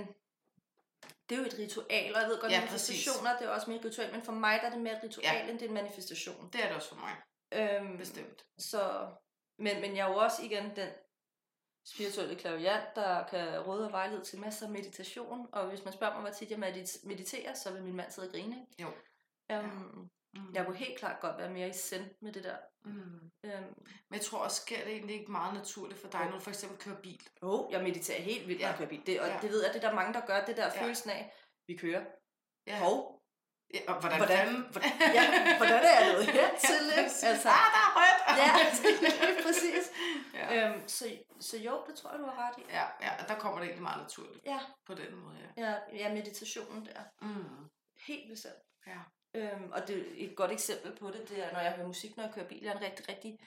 det er jo et ritual, og jeg ved godt, ja, manifestationer, det er også mere ritual, men for mig der er det mere et ritual, ja. end det er en manifestation. Det er det også for mig. Øhm, Bestemt. Så, men, men jeg er jo også igen den spirituelle klaviant, der kan råde og vejlede til masser af meditation, og hvis man spørger mig, hvor tit jeg mediterer, så vil min mand sidde og grine. Jo. Um, Mm. Jeg kunne helt klart godt være mere i send med det der. Mm. Øhm. Men jeg tror også, sker det egentlig ikke meget naturligt for dig, når du for eksempel kører bil? Jo, oh, jeg mediterer helt vildt, når ja. jeg kører bil. Det, og ja. det ved jeg, det er der mange, der gør, det der ja. følelsen af, vi kører. Ja. Hov, Ja, og hvordan, hvordan, hvordan, ja, hvordan er jeg nået hertil? Ja, altså, ah, der er rødt! ja, præcis. Ja. Øhm, så, så jo, det tror jeg, du har ret i. Ja, ja, og der kommer det egentlig meget naturligt. Ja. På den måde, ja. Ja, ja meditationen der. Mm. Helt bestemt. Ja. Øhm, og det, et godt eksempel på det, det er, når jeg hører musik, når jeg kører bil. Jeg er en rigtig, rigtig,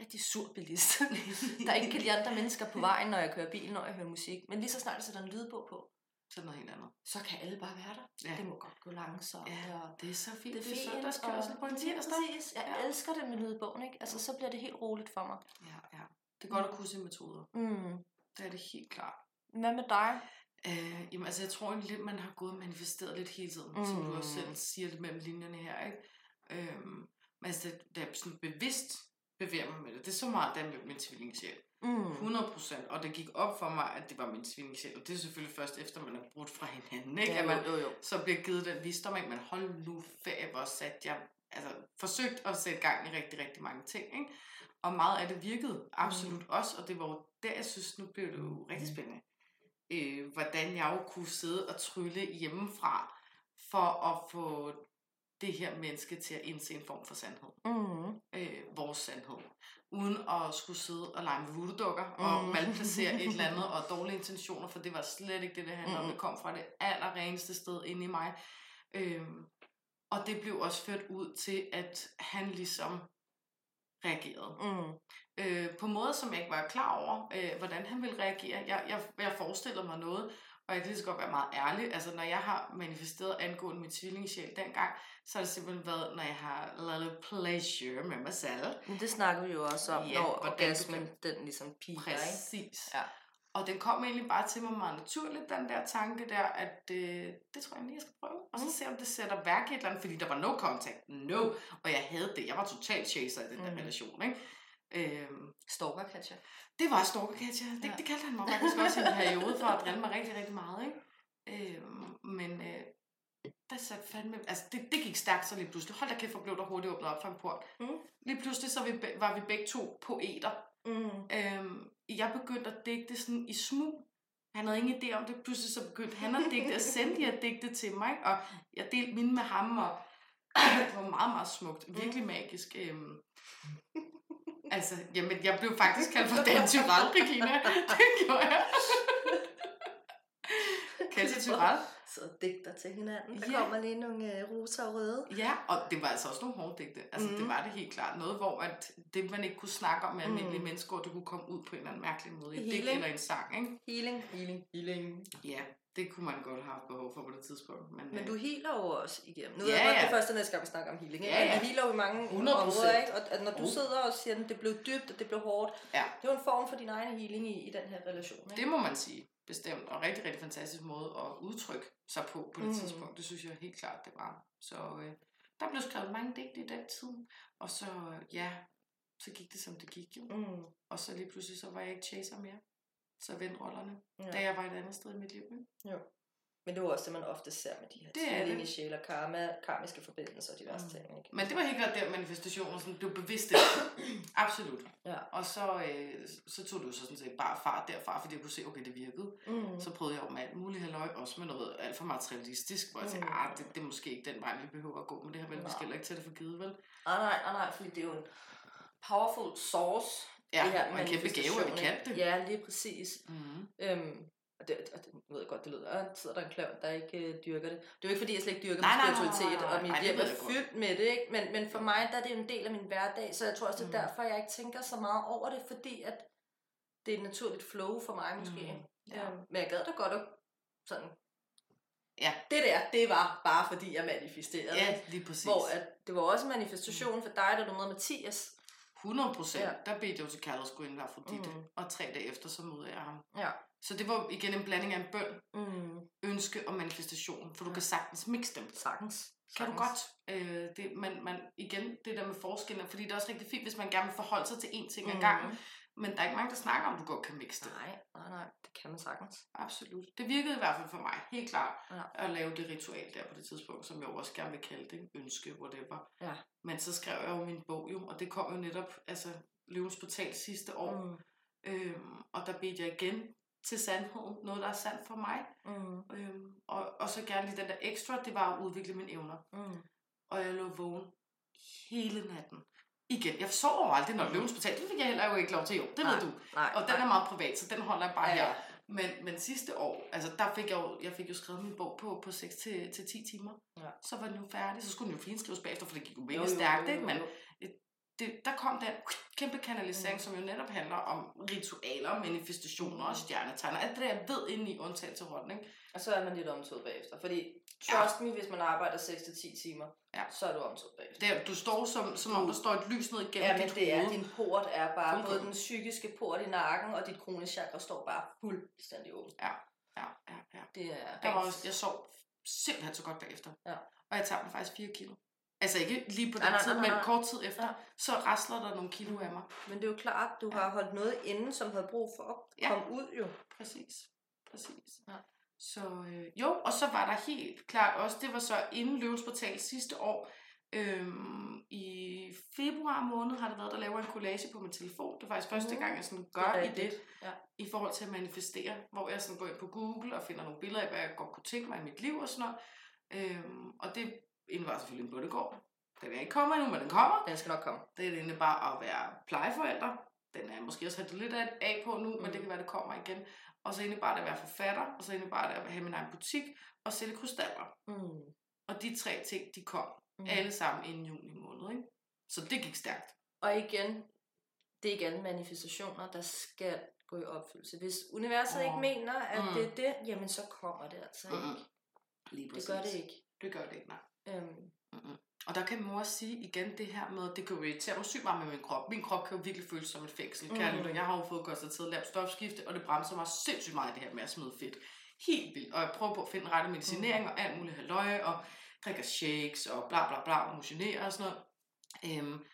rigtig sur bilist, der ikke kan lide andre mennesker på vejen, når jeg kører bil, når jeg hører musik. Men lige så snart jeg sætter en lydbog på, så er noget helt andet. Så kan alle bare være der. Ja. Det må godt gå langsomt. Ja, og det er så fint. Det er, det er søndagskørsel på en tirsdag. Præcis. Jeg ja. elsker det med lydbogen, ikke? Altså, så bliver det helt roligt for mig. Ja, ja. Det er godt at kunne se metoder. Mm. Det er det helt klart. Hvad med dig? Øh, jamen, altså, jeg tror egentlig lidt, man har gået og manifesteret lidt hele tiden, mm. som du også selv siger lidt mellem linjerne her, ikke? Øhm, men altså, det er sådan bevidst bevæger mig med det. Det er så meget, der med min tvillingssjæl. Mm. 100%. Og det gik op for mig, at det var min tvillingssjæl. Og det er selvfølgelig først efter, man er brudt fra hinanden. Ikke? Ja, at man jo, jo. så bliver givet den visdom af, men hold nu ferie, hvor sat jeg altså, forsøgt at sætte gang i rigtig, rigtig mange ting. Ikke? Og meget af det virkede absolut mm. også, og det var jo der, jeg synes, nu blev det jo rigtig mm. spændende. Øh, hvordan jeg jo kunne sidde og trylle hjemmefra, for at få det her menneske til at indse en form for sandhed. Mm. Øh, vores sandhed. Uden at skulle sidde og lege med voodoo-dukker mm. og malplacere et eller andet og dårlige intentioner, for det var slet ikke det, det handlede mm. om. Det kom fra det allerreneste sted inde i mig. Øh, og det blev også ført ud til, at han ligesom reagerede. Mm. Øh, på måder, som jeg ikke var klar over, øh, hvordan han ville reagere. Jeg, jeg, jeg forestillede mig noget, og jeg kan lige så godt være meget ærlig, altså når jeg har manifesteret angående min tvillingssjæl dengang, så har det simpelthen været, når jeg har lavet pleasure med mig selv. Men det snakker vi jo også om, ja, når orgasmen den ligesom piger, Præcis. Ikke? Ja. Og den kom egentlig bare til mig meget naturligt, den der tanke der, at øh, det tror jeg lige, jeg skal prøve. Og så mm. se, om det sætter værk i et eller andet, fordi der var no contact. No. Og jeg havde det. Jeg var totalt chaser i den der mm. relation, ikke? Øhm, Stalker Katja. Det var Stalker Katja. Det, ja. det kaldte han mig faktisk også i en periode for at drille mig rigtig, rigtig meget. Ikke? Øhm, men øh, der satte fandme... Altså, det, det gik stærkt så lige pludselig. Hold da kæft, hvor blev der hurtigt åbnet op for en port. Mm. Lige pludselig så vi, var vi begge to poeter. Mm. Øhm, jeg begyndte at digte sådan i smug. Han havde ingen idé om det. Pludselig så begyndte han at digte og sendte de her digte til mig. Og jeg delte mine med ham, og det var meget, meget smukt. Virkelig magisk. Øhm, Altså, jamen, jeg blev faktisk kaldt for Dan Tyrell, Regina. Det gjorde jeg. Katja Tyrell. Så digter til hinanden. Der ja. kommer lige nogle uh, rosa og røde. Ja, og det var altså også nogle hårde digte. Altså, mm. det var det helt klart. Noget, hvor at det, man ikke kunne snakke om med mm. almindelige mennesker, det kunne komme ud på en eller anden mærkelig måde. I digt eller en sang, ikke? Healing, healing, healing. Ja, det kunne man godt have behov for på det tidspunkt. Men, men du healer jo også igennem. Nu ja, er det ja. første næste gang, vi snakker om healing. Ja, ja. Vi healer jo i mange 100%. områder, ikke? Og at når du uh. sidder og siger, at det blev dybt, og det blev hårdt, ja. det er jo en form for din egen healing i, i den her relation. Ikke? Det må man sige, bestemt. Og rigtig, rigtig fantastisk måde at udtrykke sig på på det mm. tidspunkt. Det synes jeg helt klart, det var. Så øh, der blev skrevet mange digte i den tid. Og så, ja, så gik det, som det gik jo. Mm. Og så lige pludselig, så var jeg ikke chaser mere. Så vendte rollerne, ja. da jeg var et andet sted i mit liv. Ikke? Jo. Men det er også det, man ofte ser med de her tvillinge, sjæl og karma, karmiske forbindelser og diverse mm. ting. Ikke? Men det var helt klart der manifestationer, som blev bevidste. Absolut. Ja. Og så, øh, så tog du så sådan set bare fart derfra, fordi jeg kunne se, okay, det virkede. Mm. Så prøvede jeg jo med alt muligt halløj, også med noget alt for materialistisk, hvor jeg tænkte, mm. ah, det, det, er måske ikke den vej, vi behøver at gå, men det her vel, vi skal ikke til det for givet, vel? Ah, nej, nej, nej, fordi det er jo en powerful source, Ja, det her og en kæmpe gave, at vi kan det. Ja, lige præcis. Mm. Øhm, og det, og det ved jeg godt, det lyder, at sidder der en klovn, der ikke øh, dyrker det. Det er jo ikke, fordi jeg slet ikke dyrker nej, min spiritualitet, og mit hjem er fyldt med det, ikke? Men, men for mig, der er det en del af min hverdag, så jeg tror også, det er mm. derfor, jeg ikke tænker så meget over det, fordi at det er et naturligt flow for mig måske. Mm. Ja. Øhm, men jeg gad da godt at sådan, ja. det der, det var bare fordi, jeg manifesterede. Ja, lige præcis. Hvor at, det var også en manifestation mm. for dig, da du mødte Mathias. 100 procent. Ja. Der bedte jeg jo til kærlighedsgudinde Afrodite, mm. og tre dage efter, så mødte jeg ham. Ja. Så det var igen en blanding af en bøn, mm. ønske og manifestation, for du kan sagtens mixe dem. Sagtens. Kan du godt. Øh, det, man, man, igen, det der med forskellen, fordi det er også rigtig fint, hvis man gerne vil forholde sig til én ting mm. ad gangen, Men der er ikke mange, der snakker om, du godt kan mixe det. Nej, nej, nej, det kan man sagtens. Absolut. Det virkede i hvert fald for mig, helt klart, Ja. at lave det ritual der på det tidspunkt, som jeg også gerne vil kalde det, ønske, whatever. Ja. Men så skrev jeg jo min bog jo, og det kom jo netop, altså, Løvens Portal sidste år. Mm. Øhm, og der bedte jeg igen til sandheden, noget der er sandt for mig. Mm. Øhm, og, og så gerne lige den der ekstra, det var at udvikle mine evner. Mm. Og jeg lå vågen hele natten. Igen, jeg sover aldrig, når løvens portal. Det fik jeg heller jo ikke lov til, jo. Det Nej, ved du. Nej, Og den er meget privat, så den holder jeg bare Ja, her. Men, men sidste år, altså der fik jeg jo, jeg fik jo skrevet min bog på, på 6 til, til 10 timer. Ja. Så var den jo færdig, så skulle den jo finskrives bagefter, for det gik jo mega stærkt, ikke? Men. Det, der kom den kæmpe kanalisering, Mm. som jo netop handler om ritualer, manifestationer og stjernetegner. Alt det der, jeg ved inde i undtagelse til ikke? Og så er man lidt omtået bagefter. Fordi, trust me, hvis man arbejder 6-10 timer, Ja. så er du omtået bagefter. Det, er- du står som, som om, der står et lys ned igennem Ja, men dit det er, din port er bare, både Fuldkommen. den psykiske port i nakken, og dit kroniske chakra står bare fuldstændig åbent. Ja, ja, ja. Det er Der var også, jeg sov simpelthen så godt bagefter. Ja. Og jeg tabte faktisk 4 kilo. Altså ikke lige på den nej, tid, nej, men nej. kort tid efter, Ja. så rasler der nogle kilo af mig. Men det er jo klart, du har holdt noget inde, som havde brug for at Ja. komme ud jo. Præcis. Præcis. Ja. Så øh, jo, og så var der helt klart også, det var så inden Løvens Portal sidste år, øhm, i februar måned har det været, der laver en collage på min telefon. Det var faktisk første Mhm. gang, jeg sådan Det gør er i det. Ja. i forhold til at manifestere, hvor jeg sådan går ind på Google og finder nogle billeder af, hvad jeg godt kunne tænke mig i mit liv og sådan noget. Øhm, og det indebar selvfølgelig en bundegård. Den er ikke kommet endnu, men den kommer. Den skal nok komme. Det er det bare at være plejeforældre. Den er måske også lidt af på nu, mm. men Mm. det kan være, det kommer igen. Og så indebar det at være forfatter, og så indebar det at have min egen butik og sælge krystaller. Mm. Og de tre ting, de kom Mm. mm. alle sammen inden juni måned. Ikke? Så det gik stærkt. Og igen, det er ikke alle manifestationer, der skal gå i opfyldelse. Hvis universet Åh. ikke mener, at Mm. det er det, jamen så kommer det altså ikke. Lige Det gør det ikke. Det gør det ikke, nej. Øhm, Og der kan mor sige igen det her med, det kan jo irritere mig sygt meget med min krop. Min krop kan jo virkelig føles som et fængsel. Mm. Kære Mhm. lytter, jeg har jo fået konstateret lavt stofskifte, og det bremser mig sindssygt meget det her med at smide fedt. Helt vildt. Og jeg prøver på at finde rette medicinering og alt muligt halløj, og drikker shakes og bla bla bla, og motionerer og sådan noget. Øhm,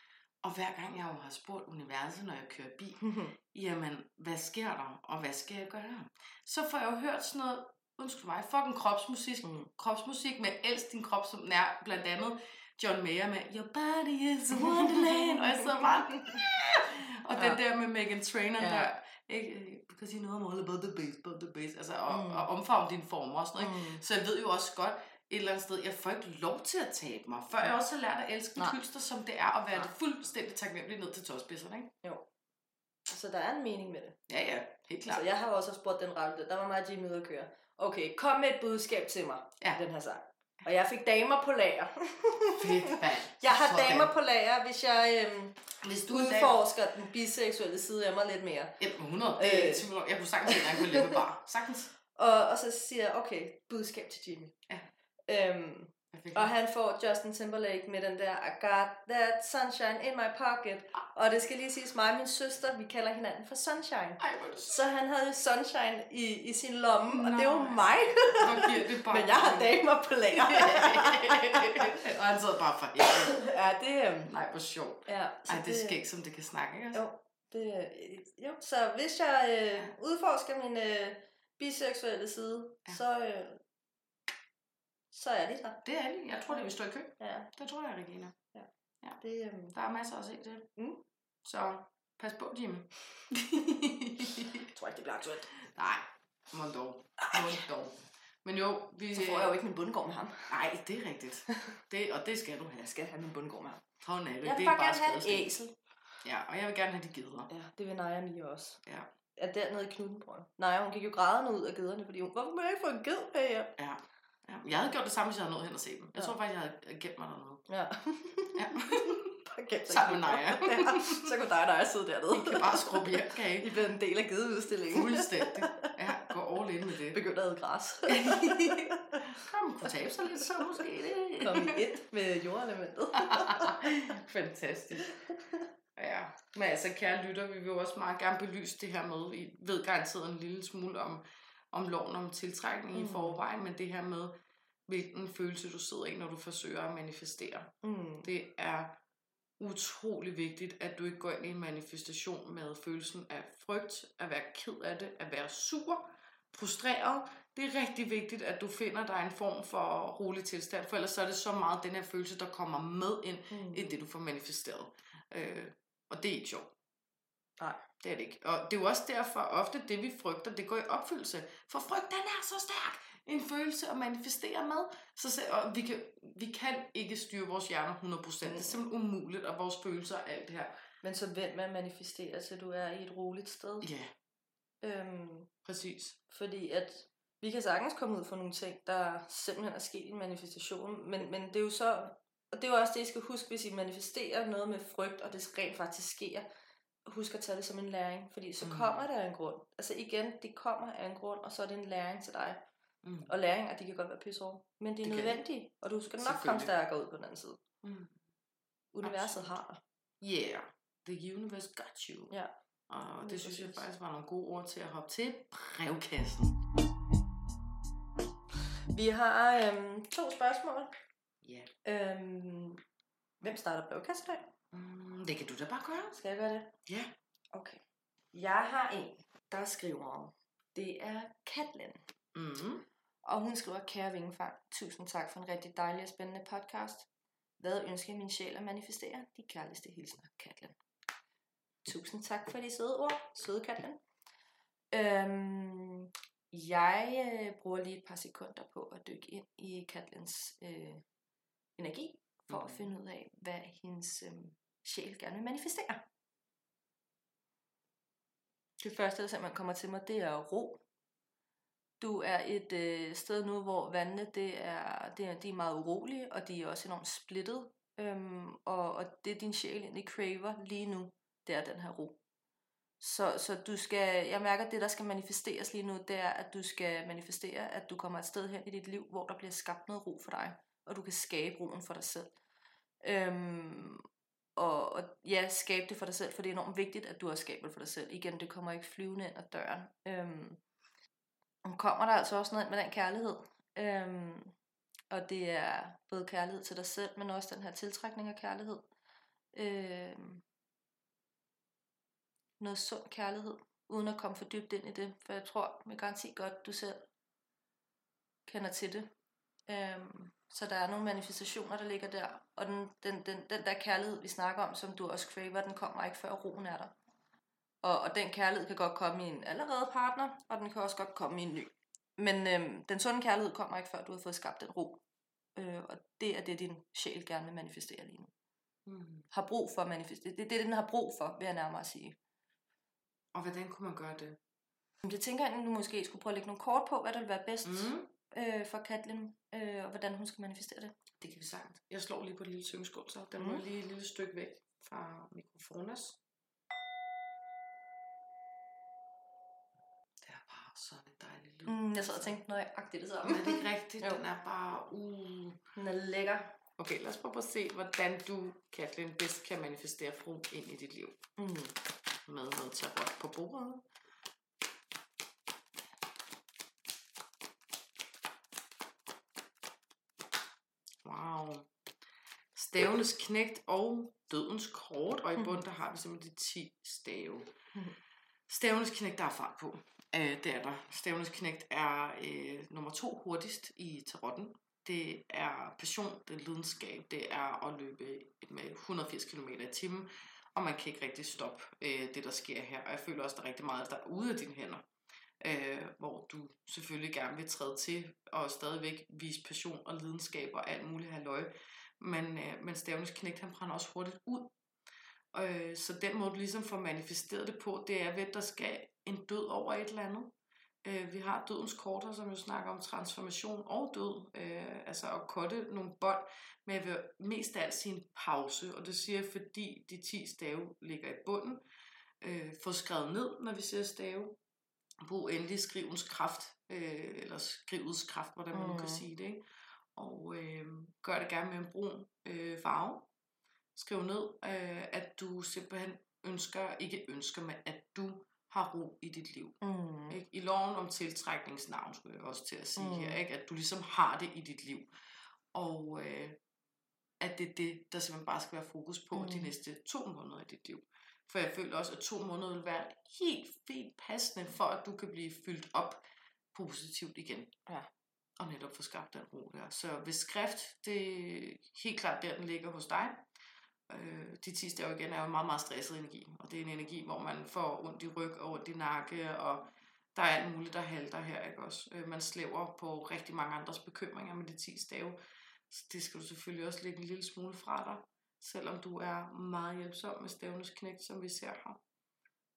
og hver gang jeg jo har spurgt universet, når jeg kører bil, jamen, hvad sker der, og hvad skal jeg gøre? Så får jeg jo hørt sådan noget, undskyld mig, fucking kropsmusik, Mm. kropsmusik med Elsk din krop, som nær, blandt andet John Mayer med Your body is a wonderland, og jeg sidder bare, og den Ja. der med Megan Trainor Ja. ja. der, ikke, because you know I'm all about the bass, about the bass, altså, og, Mm. og omfavne dine former og sådan noget, ikke? mm. Så jeg ved jo også godt, et eller andet sted, jeg får ikke lov til at tabe mig, før jeg også har lært at elske mit hylster, som det er, og være Nej. det fuldstændig taknemmelig ned til tåspidserne, ikke? Så der er en mening med det. Ja, ja, helt klart. Så jeg har også spurgt den rette. Der var mig og Jimmy ude at køre. Okay, kom med et budskab til mig Ja. den her sang. Og jeg fik damer på lager. Fedt, mand. Jeg har Sådan. damer på lager, hvis jeg øhm, Hvis du en dag... udforsker den biseksuelle side af mig lidt mere. Ja, 100. Det er Øh. jeg, jeg kunne sagtens sætte dig på læbebar. Sagtens. Og, og så siger jeg, okay, budskab til Jimmy. Ja. Øhm, Perfekt. og han får Justin Timberlake med den der, I got that sunshine in my pocket. Og det skal lige siges mig og min søster, vi kalder hinanden for Sunshine. Ej, det så. Han havde jo Sunshine i, i sin lomme, og det var Nej. mig. Giver det bare... Men jeg har damer på lager. og han sidder bare for helvede. ja, det, øhm, Nej, hvor sjovt. ja, så Ej, det er skægt, som det kan snakke, ikke? Jo, det, jo. Så hvis jeg øh, udforsker min øh, biseksuelle side, Ja. så, øh, så er de der. Det er det. Jeg tror, det vil stå i kø. Ja, Det tror jeg, Regina. det, øh, Der er masser at se til. Mm. Så pas på, Jimmy. jeg tror ikke, det bliver aktuelt. Nej, må dog. Må dog. Men jo, vi... Så får jeg jo ikke min bundgård med ham. Nej, det er rigtigt. Det, og det skal du have. Jeg skal have min bundgård med ham. Sådan er det. Jeg det vil bare gerne have et æsel. Ja, og jeg vil gerne have de geder. Ja, det vil Naja lige også. Ja. Er dernede i Knuttenbrønd. Nej, hun gik jo grædende ud af gederne, fordi hun, hvorfor må jeg ikke få en ged hjem? Ja. Ja. Jeg havde gjort det samme, hvis jeg havde nået hen og se dem. Jeg Ja. tror faktisk, jeg havde gemt mig dernede. Ja. Ja. Sammen med. Naja. ja, så kunne dig og Naja sidde dernede. I kan bare skrubbe hjem, kan I? I bliver en del af gedeudstillingen. Fuldstændig. Ja, gå all in med det. Begyndte at æde græs. Kom, kunne tabe sig lidt så måske. Det. Kom i et med jordelementet. Fantastisk. Ja, men altså kære lytter, vi vil jo også meget gerne belyse det her med, I ved garanteret en lille smule om, om loven om tiltrækning mm. I forvejen, men det her med, hvilken følelse du sidder i, når du forsøger at manifestere. Mm. Det er utrolig vigtigt, at du ikke går ind i en manifestation med følelsen af frygt, at være ked af det, at være sur, frustreret. Det er rigtig vigtigt, at du finder dig en form for rolig tilstand, for ellers så er det så meget den her følelse, der kommer med ind mm. i det, du får manifesteret. Øh, og det er ikke sjovt. Nej. Det er det ikke. Og det er jo også derfor, ofte det vi frygter, det går i opfyldelse. For frygt, den er så stærk en følelse at manifestere med. Så, og vi, kan, vi kan ikke styre vores hjerner 100%. Det er simpelthen umuligt, og vores følelser og alt det her. Men så vent med at manifestere, så du er i et roligt sted. Ja. Øhm, Præcis. Fordi at vi kan sagtens komme ud for nogle ting, der simpelthen er sket i en manifestation, men, men det er jo så, og det er jo også det, I skal huske, hvis I manifesterer noget med frygt, og det rent faktisk sker, husk at tage det som en læring, fordi så mm. kommer der en grund. Altså igen, det kommer af en grund, og så er det en læring til dig. Mm. Og læringer, de kan godt være pisse over, men det er det nødvendigt, og du skal nok komme stærkere ud på den anden side. Mm. Universet Absolut. har dig. Yeah, the universe got you. Ja. Og det, det synes jeg faktisk var nogle gode ord til at hoppe til brevkassen. Vi har øhm, to spørgsmål. Ja. Øhm, hvem starter brevkassen i dag? Mm, det kan du da bare gøre. Skal jeg gøre det? Ja. Okay. Jeg har en, der skriver om. Det er Katlin. Mm. Og hun skriver, kære Vingefang, tusind tak for en rigtig dejlig og spændende podcast. Hvad ønsker min sjæl at manifestere? De kærligste hilsner, Katlin. Tusind tak for de søde ord, søde Katlin. Øhm, jeg øh, bruger lige et par sekunder på at dykke ind i Katlins øh, energi, for mm. at finde ud af, hvad hendes øh, sjæl gerne vil manifestere. Det første, der simpelthen kommer til mig, det er ro. Du er et øh, sted nu, hvor vandene det er, det er, de er meget urolige, og de er også enormt splittet. Øhm, og, og det din sjæl egentlig craver lige nu, det er den her ro. Så, så du skal, jeg mærker, at det, der skal manifesteres lige nu, det er, at du skal manifestere, at du kommer et sted hen i dit liv, hvor der bliver skabt noget ro for dig, og du kan skabe roen for dig selv. Øhm, og, og ja, skabe det for dig selv, for det er enormt vigtigt, at du også skaber det for dig selv. Igen, det kommer ikke flyvende ind ad døren. Øhm, og kommer der altså også noget med den kærlighed. Øhm, og det er både kærlighed til dig selv, men også den her tiltrækning af kærlighed. Øhm, noget sund kærlighed, uden at komme for dybt ind i det. For jeg tror med garanti godt, du selv kender til det. Øhm, så der er nogle manifestationer, der ligger der. Og den, den, den, den der kærlighed, vi snakker om, som du også craver, den kommer ikke før roen er der. Og, og den kærlighed kan godt komme i en allerede partner, og den kan også godt komme i en ny. Men øhm, den sunde kærlighed kommer ikke før, du har fået skabt den ro. Øh, og det er det, din sjæl gerne vil manifestere lige nu. Mm. Har brug for at manifestere. Det er det, den har brug for, vil jeg nærmere sige. Og hvordan kunne man gøre det? Jeg tænker, at du måske skulle prøve at lægge nogle kort på, hvad der vil være bedst mm. Øh, for Katlin, øh, og hvordan hun skal manifestere det. Det kan vi sagtens. Jeg slår lige på et lille syngskål, så den mm. må lige et lille stykke væk fra mikrofonen. Det er bare sådan en dejlig lyd. Mm, jeg sad og tænkte nøjagtigt det samme. Men det er ikke rigtigt. den er bare... Uh. Den er lækker. Okay, lad os prøve at se, hvordan du, Katlin, bedst kan manifestere fru ind i dit liv. Mm med noget tarot på bordet. Wow. Stavenes knægt og dødens kort, og i bund der har vi simpelthen de 10 stave. Stavenes knægt, der er fart på. Øh, det er der. Stavenes knægt er øh, nummer to hurtigst i tarotten. Det er passion, det er lidenskab, det er at løbe med 180 km i timen og man kan ikke rigtig stoppe øh, det, der sker her. Og jeg føler også, der er rigtig meget, der er ude af dine hænder, øh, hvor du selvfølgelig gerne vil træde til, og stadigvæk vise passion og lidenskab og alt muligt halløj. Men, øh, men Stavnes knægt, han brænder også hurtigt ud. Øh, så den måde, du ligesom får manifesteret det på, det er ved, at der skal en død over et eller andet. Øh, vi har dødens korter, som jo snakker om transformation og død, øh, altså at kotte nogle bånd, men jeg vil mest af alt sige en pause, og det siger jeg, fordi de 10 stave ligger i bunden. Øh, få skrevet ned, når vi ser stave. Brug endelig skrivens kraft, øh, eller skrivets kraft, hvordan man mm. kan sige det. Ikke? Og øh, gør det gerne med en brun øh, farve. Skriv ned, øh, at du simpelthen ønsker, ikke ønsker, men at du har ro i dit liv. Mm. Ikke? I loven om tiltrækningsnavn, skulle jeg også til at sige mm. her, ikke? at du ligesom har det i dit liv. Og øh, at det er det, der simpelthen bare skal være fokus på mm. de næste to måneder i dit liv. For jeg føler også, at to måneder vil være helt fint passende, for at du kan blive fyldt op positivt igen. Ja. Og netop få skabt den ro der. Så hvis skrift, det er helt klart der, den ligger hos dig. Øh, de 10 stav igen er jo meget, meget stresset energi. Og det er en energi, hvor man får ondt i ryg og ondt i nakke, og der er alt muligt, der halter her, ikke også? Øh, man slæver på rigtig mange andres bekymringer med de 10 stave. Så det skal du selvfølgelig også lægge en lille smule fra dig, selvom du er meget hjælpsom med stavnes knægt, som vi ser her.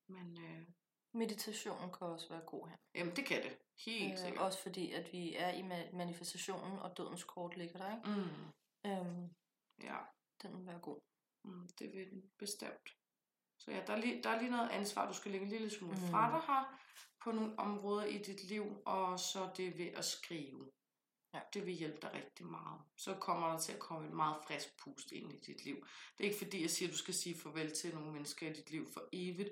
Men øh, Meditationen kan også være god her. jamen, det kan det. Helt Øh, sikkert. også fordi, at vi er i ma- manifestationen, og dødens kort ligger der, ikke? Mm, Øhm, ja, den vil være god. mm, det vil den bestemt. Så ja, der er, lige, der er lige noget ansvar, du skal lægge en lille smule Mm. fra dig her, på nogle områder i dit liv, og så det ved at skrive. Ja. Det vil hjælpe dig rigtig meget. Så kommer der til at komme et meget frisk pust ind i dit liv. Det er ikke fordi, jeg siger, at du skal sige farvel til nogle mennesker i dit liv for evigt,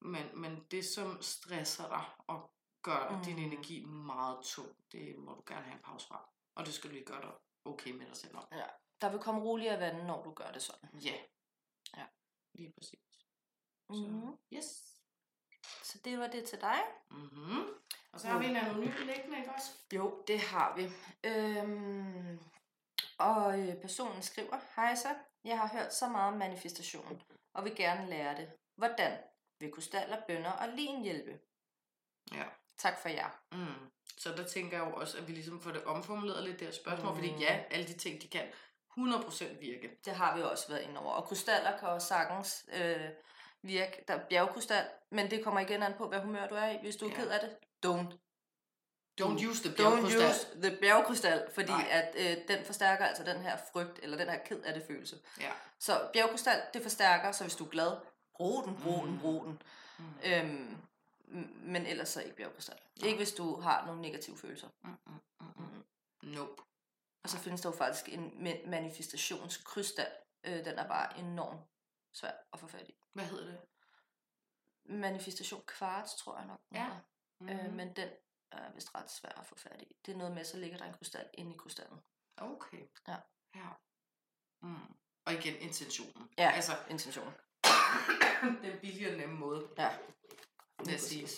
men, men det, som stresser dig og gør mm. din Mm. energi meget tung, det må du gerne have en pause fra. Og det skal du lige gøre dig okay med dig selv om. Der vil komme roligere vande, når du gør det sådan. Ja. Ja. Lige præcis. Så, yes. Så det var det til dig. Mm-hmm. Og så har vi en anonym liggende, ikke også? Jo, det har vi. Øhm, og øh, personen skriver, Hej så, jeg har hørt så meget om manifestation, og vil gerne lære det. Hvordan? Vil krystaller, bønder og lin hjælpe? Ja. Tak for jer. Mm. Så der tænker jeg jo også, at vi ligesom får det omformuleret lidt der spørgsmål, mm. Mm. fordi ja, alle de ting, de kan 100% virke. Det har vi også været inde over. Og krystaller kan også sagtens øh, virke. Der er bjergkrystal, men det kommer igen an på, hvad humør du er i. Hvis du er Ja. ked af det, don't. Don't use the Don't bjergkrystal. use the bjergkrystal, fordi Nej. at øh, den forstærker altså den her frygt, eller den her ked af det følelse. Ja. Så bjergkrystal, det forstærker, så hvis du er glad, brug den, brug den, Mm. brug den. Mm. Øhm, men ellers så ikke bjergkrystal. Ikke hvis du har nogle negative følelser. Mm, mm, mm, mm. Nope. Og så findes der jo faktisk en ma- manifestationskrystal. Øh, den er bare enormt svær at få fat i. Hvad hedder det? Manifestation kvarts, tror jeg nok. Ja. hedder. Mm. Øh, men den er vist ret svær at få fat i. Det er noget med, så ligger der en krystal inde i krystallen. Okay. Ja. ja. Mm. Og igen intentionen. Ja, Altså, intention. den billige og nemme måde, Ja. sige.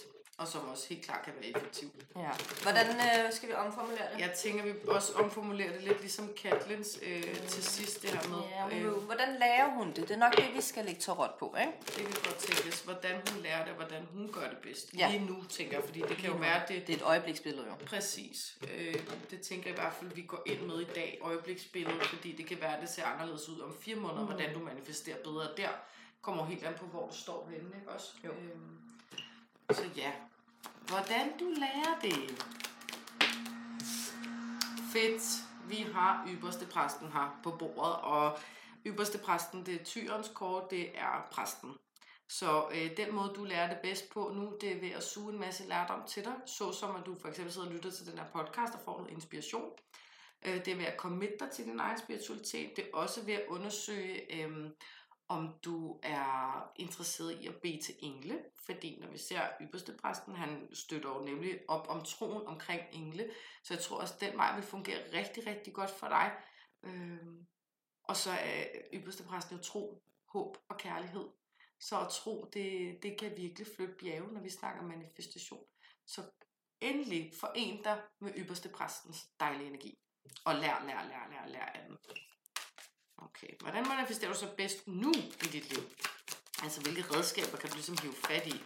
Og som også helt klart kan være effektiv. ja. Hvordan øh, skal vi omformulere det? Jeg tænker, vi også omformulerer det lidt ligesom Katlins øh, til sidst, det her med. Ja, hun, øh, hvordan lærer hun det? Det er nok det, vi skal lægge tarot på, ikke? Det kan godt tænkes, hvordan hun lærer det, og hvordan hun gør det bedst. Ja. Lige nu, tænker jeg, fordi det kan jo være, det Det er et øjebliksbillede, jo. Præcis. Øh, det tænker jeg i hvert fald, vi går ind med i dag, øjebliksbilledet, fordi det kan være, at det ser anderledes ud om fire måneder, mm. Hvordan du manifesterer bedre der. Kommer helt an på, hvor du står henne, ikke også? Jo. Øhm, så ja, hvordan du lærer det. Fedt. Vi har ypperste præsten her på bordet, og ypperste præsten, det er tyrens kort, det er præsten. Så øh, den måde, du lærer det bedst på nu, det er ved at suge en masse lærdom til dig, såsom at du for eksempel sidder og lytter til den her podcast og får noget inspiration. Øh, det er ved at committe dig til din egen spiritualitet. Det er også ved at undersøge, øh, om du er interesseret i at bede til engle. Fordi når vi ser ypperste præsten, han støtter jo nemlig op om troen omkring engle. Så jeg tror også, at den vej vil fungere rigtig, rigtig godt for dig. Øh, og så er ypperste præsten jo tro, håb og kærlighed. Så at tro, det, det kan virkelig flytte bjerge, når vi snakker manifestation. Så endelig foren dig med ypperste præstens dejlige energi. Og lær, lær, lær, lær, lær af den. Okay, hvordan manifesterer du så bedst nu i dit liv? Altså, hvilke redskaber kan du ligesom hive fat i?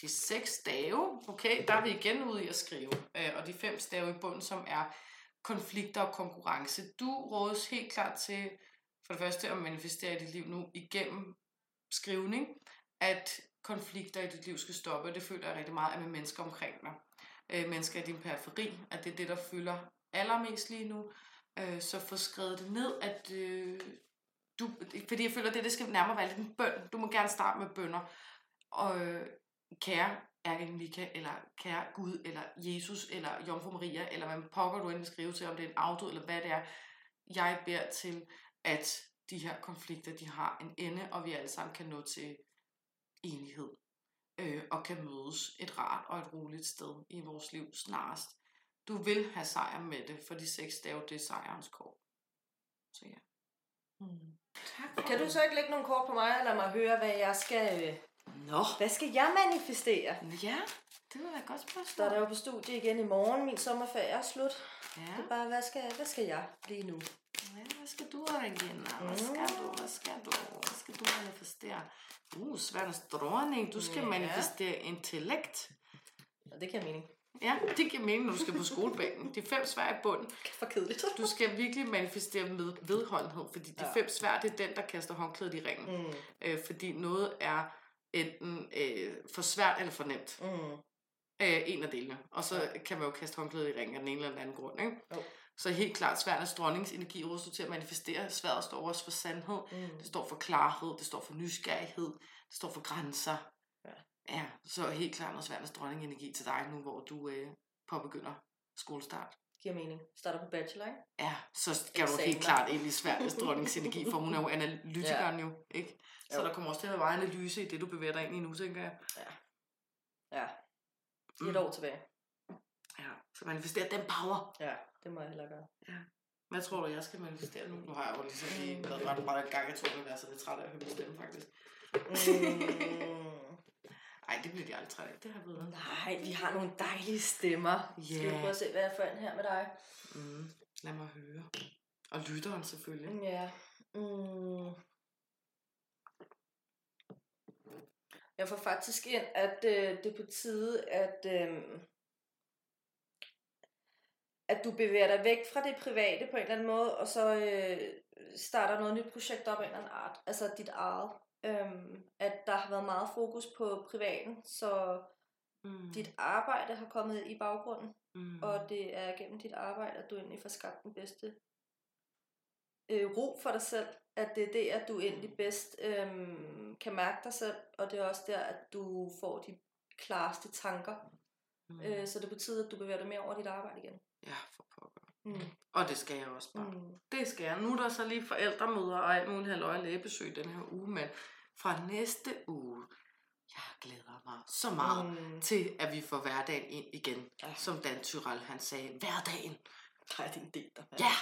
De seks stave, okay, der er vi igen ude i at skrive. Øh, og de fem stave i bunden, som er konflikter og konkurrence. Du rådes helt klart til, for det første, at manifestere i dit liv nu igennem skrivning, at konflikter i dit liv skal stoppe. Det føler jeg rigtig meget af med mennesker omkring dig. Øh, mennesker i din periferi, at det er det, der fylder allermest lige nu. Øh, så få skrevet det ned, at øh, du, fordi jeg føler, at det, det skal nærmere være lidt en bøn. Du må gerne starte med bønder. Og øh, kære Ergen Mika, eller kære Gud, eller Jesus, eller Jomfru Maria, eller hvad pokker du end vil skrive til, om det er en auto, eller hvad det er. Jeg beder til, at de her konflikter, de har en ende, og vi alle sammen kan nå til enighed. Øh, og kan mødes et rart og et roligt sted i vores liv snarest. Du vil have sejr med det, for de seks stave, det er sejrens kår. Så ja. Mm. Tak for Kan du så ikke lægge nogle kort på mig, og lade mig høre, hvad jeg skal... øh, Nå. Hvad skal jeg manifestere? Ja, det var da godt spørgsmål. Starter jo på studie igen i morgen. Min sommerferie er slut. Ja. Det er bare, hvad skal, hvad skal jeg lige nu? ja, hvad skal du, Regina? Hvad skal du? Hvad skal du? Hvad skal du manifestere? Uh, Sveriges dronning. Du skal Ja. manifestere intellekt. Og det kan mening. Ja, det giver mening, når du skal på skolebænken. De fem svær i bunden. For kedeligt. Du skal virkelig manifestere med vedholdenhed, fordi de Ja. fem svær, det er den, der kaster håndklædet i ringen. Mm. Øh, fordi noget er enten øh, for svært eller for nemt. Mm. Øh, en af delene. Og så kan man jo kaste håndklædet i ringen af den ene eller den anden grund. Ikke? Jo. Så helt klart, sværens dronningens energi ruster til at manifestere. Sværet står også for sandhed. Mm. Det står for klarhed, det står for nysgerrighed, det står for grænser. Ja. ja så helt klart noget sværens dronning energi til dig nu, hvor du øh, påbegynder skolestart. Giver mening. Starter på bachelor, ikke? Ja, så skal du Eksamener. helt klart ind i Sveriges dronningens energi, for hun er jo analytikeren jo, ikke? Så Jo. der kommer også til at være analyse i det, du bevæger dig ind i nu, tænker jeg. Ja. I et Mm. år tilbage. Ja, så manifestere den power. Ja, det må jeg hellere gøre. Hvad tror du, jeg skal manifestere nu? Nu har jeg jo ligesom lige været ret meget gang, jeg tror, jeg er så lidt træt af at høre min stemme, faktisk. Mm. Ej, det bliver de aldrig træt af. Det har jeg været. Nej, vi har nogle dejlige stemmer. Skal vi prøve at se, hvad jeg får ind her med dig? Mm, lad mig høre. Og lytteren selvfølgelig. Ja. Mm. Jeg får faktisk ind, at øh, det er på tide, at, øh, at du bevæger dig væk fra det private på en eller anden måde, og så øh, starter noget nyt projekt op af en eller anden art. Altså dit eget. Øhm, at der har været meget fokus på privaten, så Mm. dit arbejde har kommet i baggrunden. mm. Og det er gennem dit arbejde, at du egentlig får skabt den bedste øh, ro for dig selv. At det er det, at du egentlig bedst øh, kan mærke dig selv. Og det er også der, at du får de klareste tanker. mm. Øh, så det er tide, at du bevæger dig mere over dit arbejde igen. Ja, for pokker. Mm. Og det skal jeg også bare. Mm. Det skal jeg. Nu er der så lige forældremøder og alt muligt halvøje lægebesøg den her uge, men fra næste uge, jeg glæder mig så meget mm. Til, at vi får hverdagen ind igen. Ja. Som Dan Tyrell, han sagde, hverdagen. Nej, din digter. mand. Ja!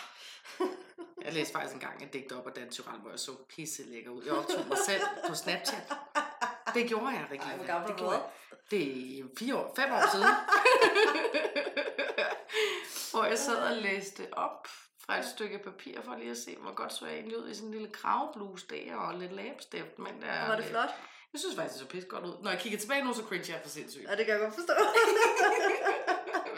Jeg læste faktisk engang et digt op af Dan Tyrell, hvor jeg så pisse lækker ud. Jeg optog mig selv på Snapchat. Det gjorde jeg, Regina. Ej, hvor gammel det er gjorde jeg. Det er fire år, fem år siden. hvor jeg sad og læste op fra et stykke papir for lige at se, hvor godt så jeg egentlig ud i sådan en lille kravbluse der og lidt læbestift. Men der, Var det flot? Jeg synes faktisk, det så pisse godt ud. Når jeg kigger tilbage nu, så cringe jeg for sindssygt. Ja, det kan jeg godt forstå.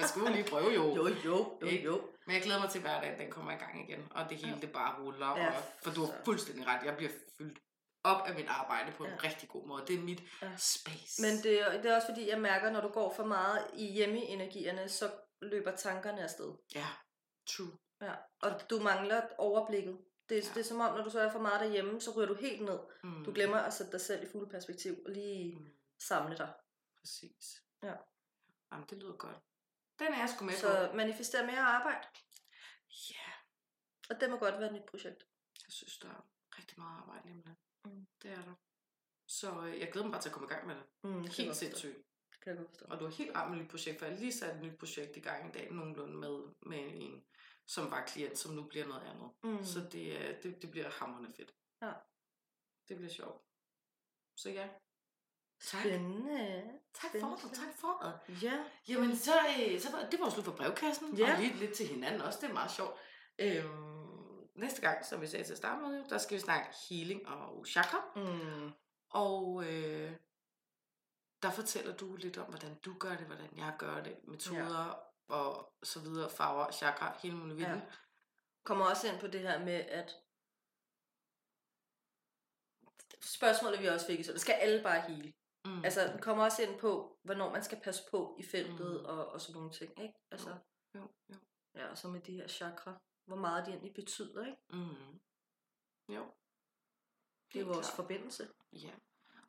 Jeg skulle lige prøve jo. jo, jo, jo, jo. Men jeg glæder mig til hverdagen, den kommer i gang igen. Og det hele, Ja. det bare ruller. Ja, Og, for du har fuldstændig ret. Jeg bliver fyldt op af mit arbejde på en Ja. rigtig god måde. Det er mit Ja. space. Men det, er- det er også fordi, jeg mærker, når du går for meget i hjemmeenergierne, så løber tankerne afsted. Ja, true. Ja. Og du mangler overblikket. Det, er, Ja. det er som om, når du så er for meget derhjemme, så ryger du helt ned. Mm. Du glemmer at sætte dig selv i fuld perspektiv og lige Mm. samle dig. Præcis. Ja. Jamen, det lyder godt. Den er jeg sgu med på. Så manifestere mere arbejde. Ja, Og det må godt være et nyt projekt. jeg synes, der er rigtig meget arbejde lige med det. Mm. Det er der. Så øh, jeg glæder mig bare til at komme i gang med det. Mm, Helt sindssygt. Kan jeg godt forstå. Og du har helt ramt et projekt, for jeg har lige sat et nyt projekt i gang i dag, nogenlunde med, med en, som var klient, som nu bliver noget andet. Mm. Så det, er- det, det bliver hammerende fedt. Ja. Det bliver sjovt. Så ja. Tak. Spændende. Tak for det, tak for det. Ja. Jamen, så, øh, så var, det var slut for brevkassen, Ja. og lige lidt til hinanden også, det er meget sjovt. Øhm, næste gang, som vi sagde til at starte med, der skal vi snakke healing og chakra. Mm. Og øh, der fortæller du lidt om, hvordan du gør det, hvordan jeg gør det, metoder ja. og så videre, farver, chakra, hele muligheden. Ja. Kommer også ind på det her med, at spørgsmålet vi også fik, så det skal alle bare hele. Mm. Altså, den kommer også ind på, hvornår man skal passe på i feltet Mm. og, og sådan nogle ting, ikke? Altså, jo, jo. ja, og så med de her chakra, hvor meget de egentlig betyder, ikke? Mm. Jo. Det er Helt vores klart. forbindelse. Ja.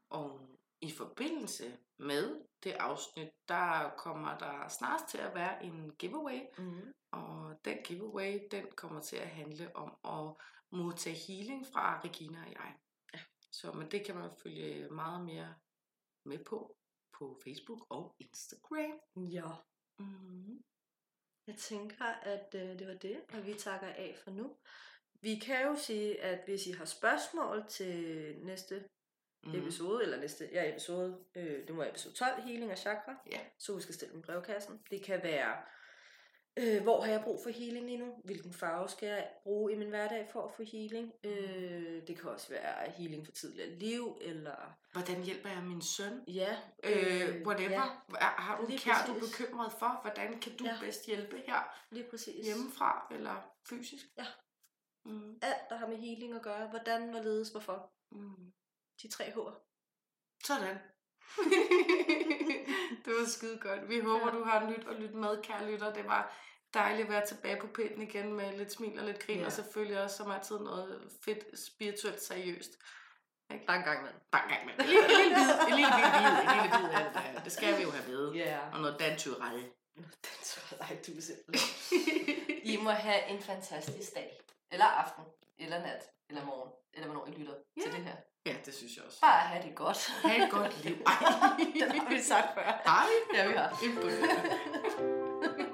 Og i forbindelse med det afsnit, der kommer der snart til at være en giveaway. Mm. Og den giveaway, den kommer til at handle om at modtage healing fra Regina og jeg. Ja. Så men det kan man følge meget mere med på på Facebook og Instagram. Ja. Mm. Jeg tænker, at øh, det var det, og vi takker af for nu. vi kan jo sige, at hvis I har spørgsmål til næste mm. episode, eller næste ja, episode, øh, det må være episode 12, healing og chakra, ja. så husk at stille i brevkassen. Det kan være, øh, hvor har jeg brug for healing lige nu? Hvilken farve skal jeg bruge i min hverdag for at få healing? Øh, det kan også være healing for tidligere liv, eller... Hvordan hjælper jeg min søn? Ja. Øh, whatever. Ja. Har du en kær, du er bekymret for? Hvordan kan du ja. bedst hjælpe her? Lige præcis. Hjemmefra eller fysisk? Ja. Mm. Alt, der har med healing at gøre. Hvordan, hvorledes, hvorfor. Mm. De tre H'er. Sådan. det var skide godt. Vi håber, ja. du har nyt og lyttet med, kære lytter. Det var dejligt at være tilbage på pinden igen med lidt smil og lidt grin, ja. og selvfølgelig også som altid noget fedt, spirituelt seriøst. Ikke? Bare en gang med. Bare en gang med. En lille, bid, en lille bid, en lille bid af det, det skal vi jo have ved. Yeah. Og noget danturelle. Danturelle, du er simpelthen. I må have en fantastisk dag. Eller aften. Eller nat. Eller morgen. Eller hvornår I lytter yeah. til det her. Ja, det synes jeg også. Bare have det godt. Ha' et godt liv. Ej. det har vi sagt før. Hej. Ja, vi har.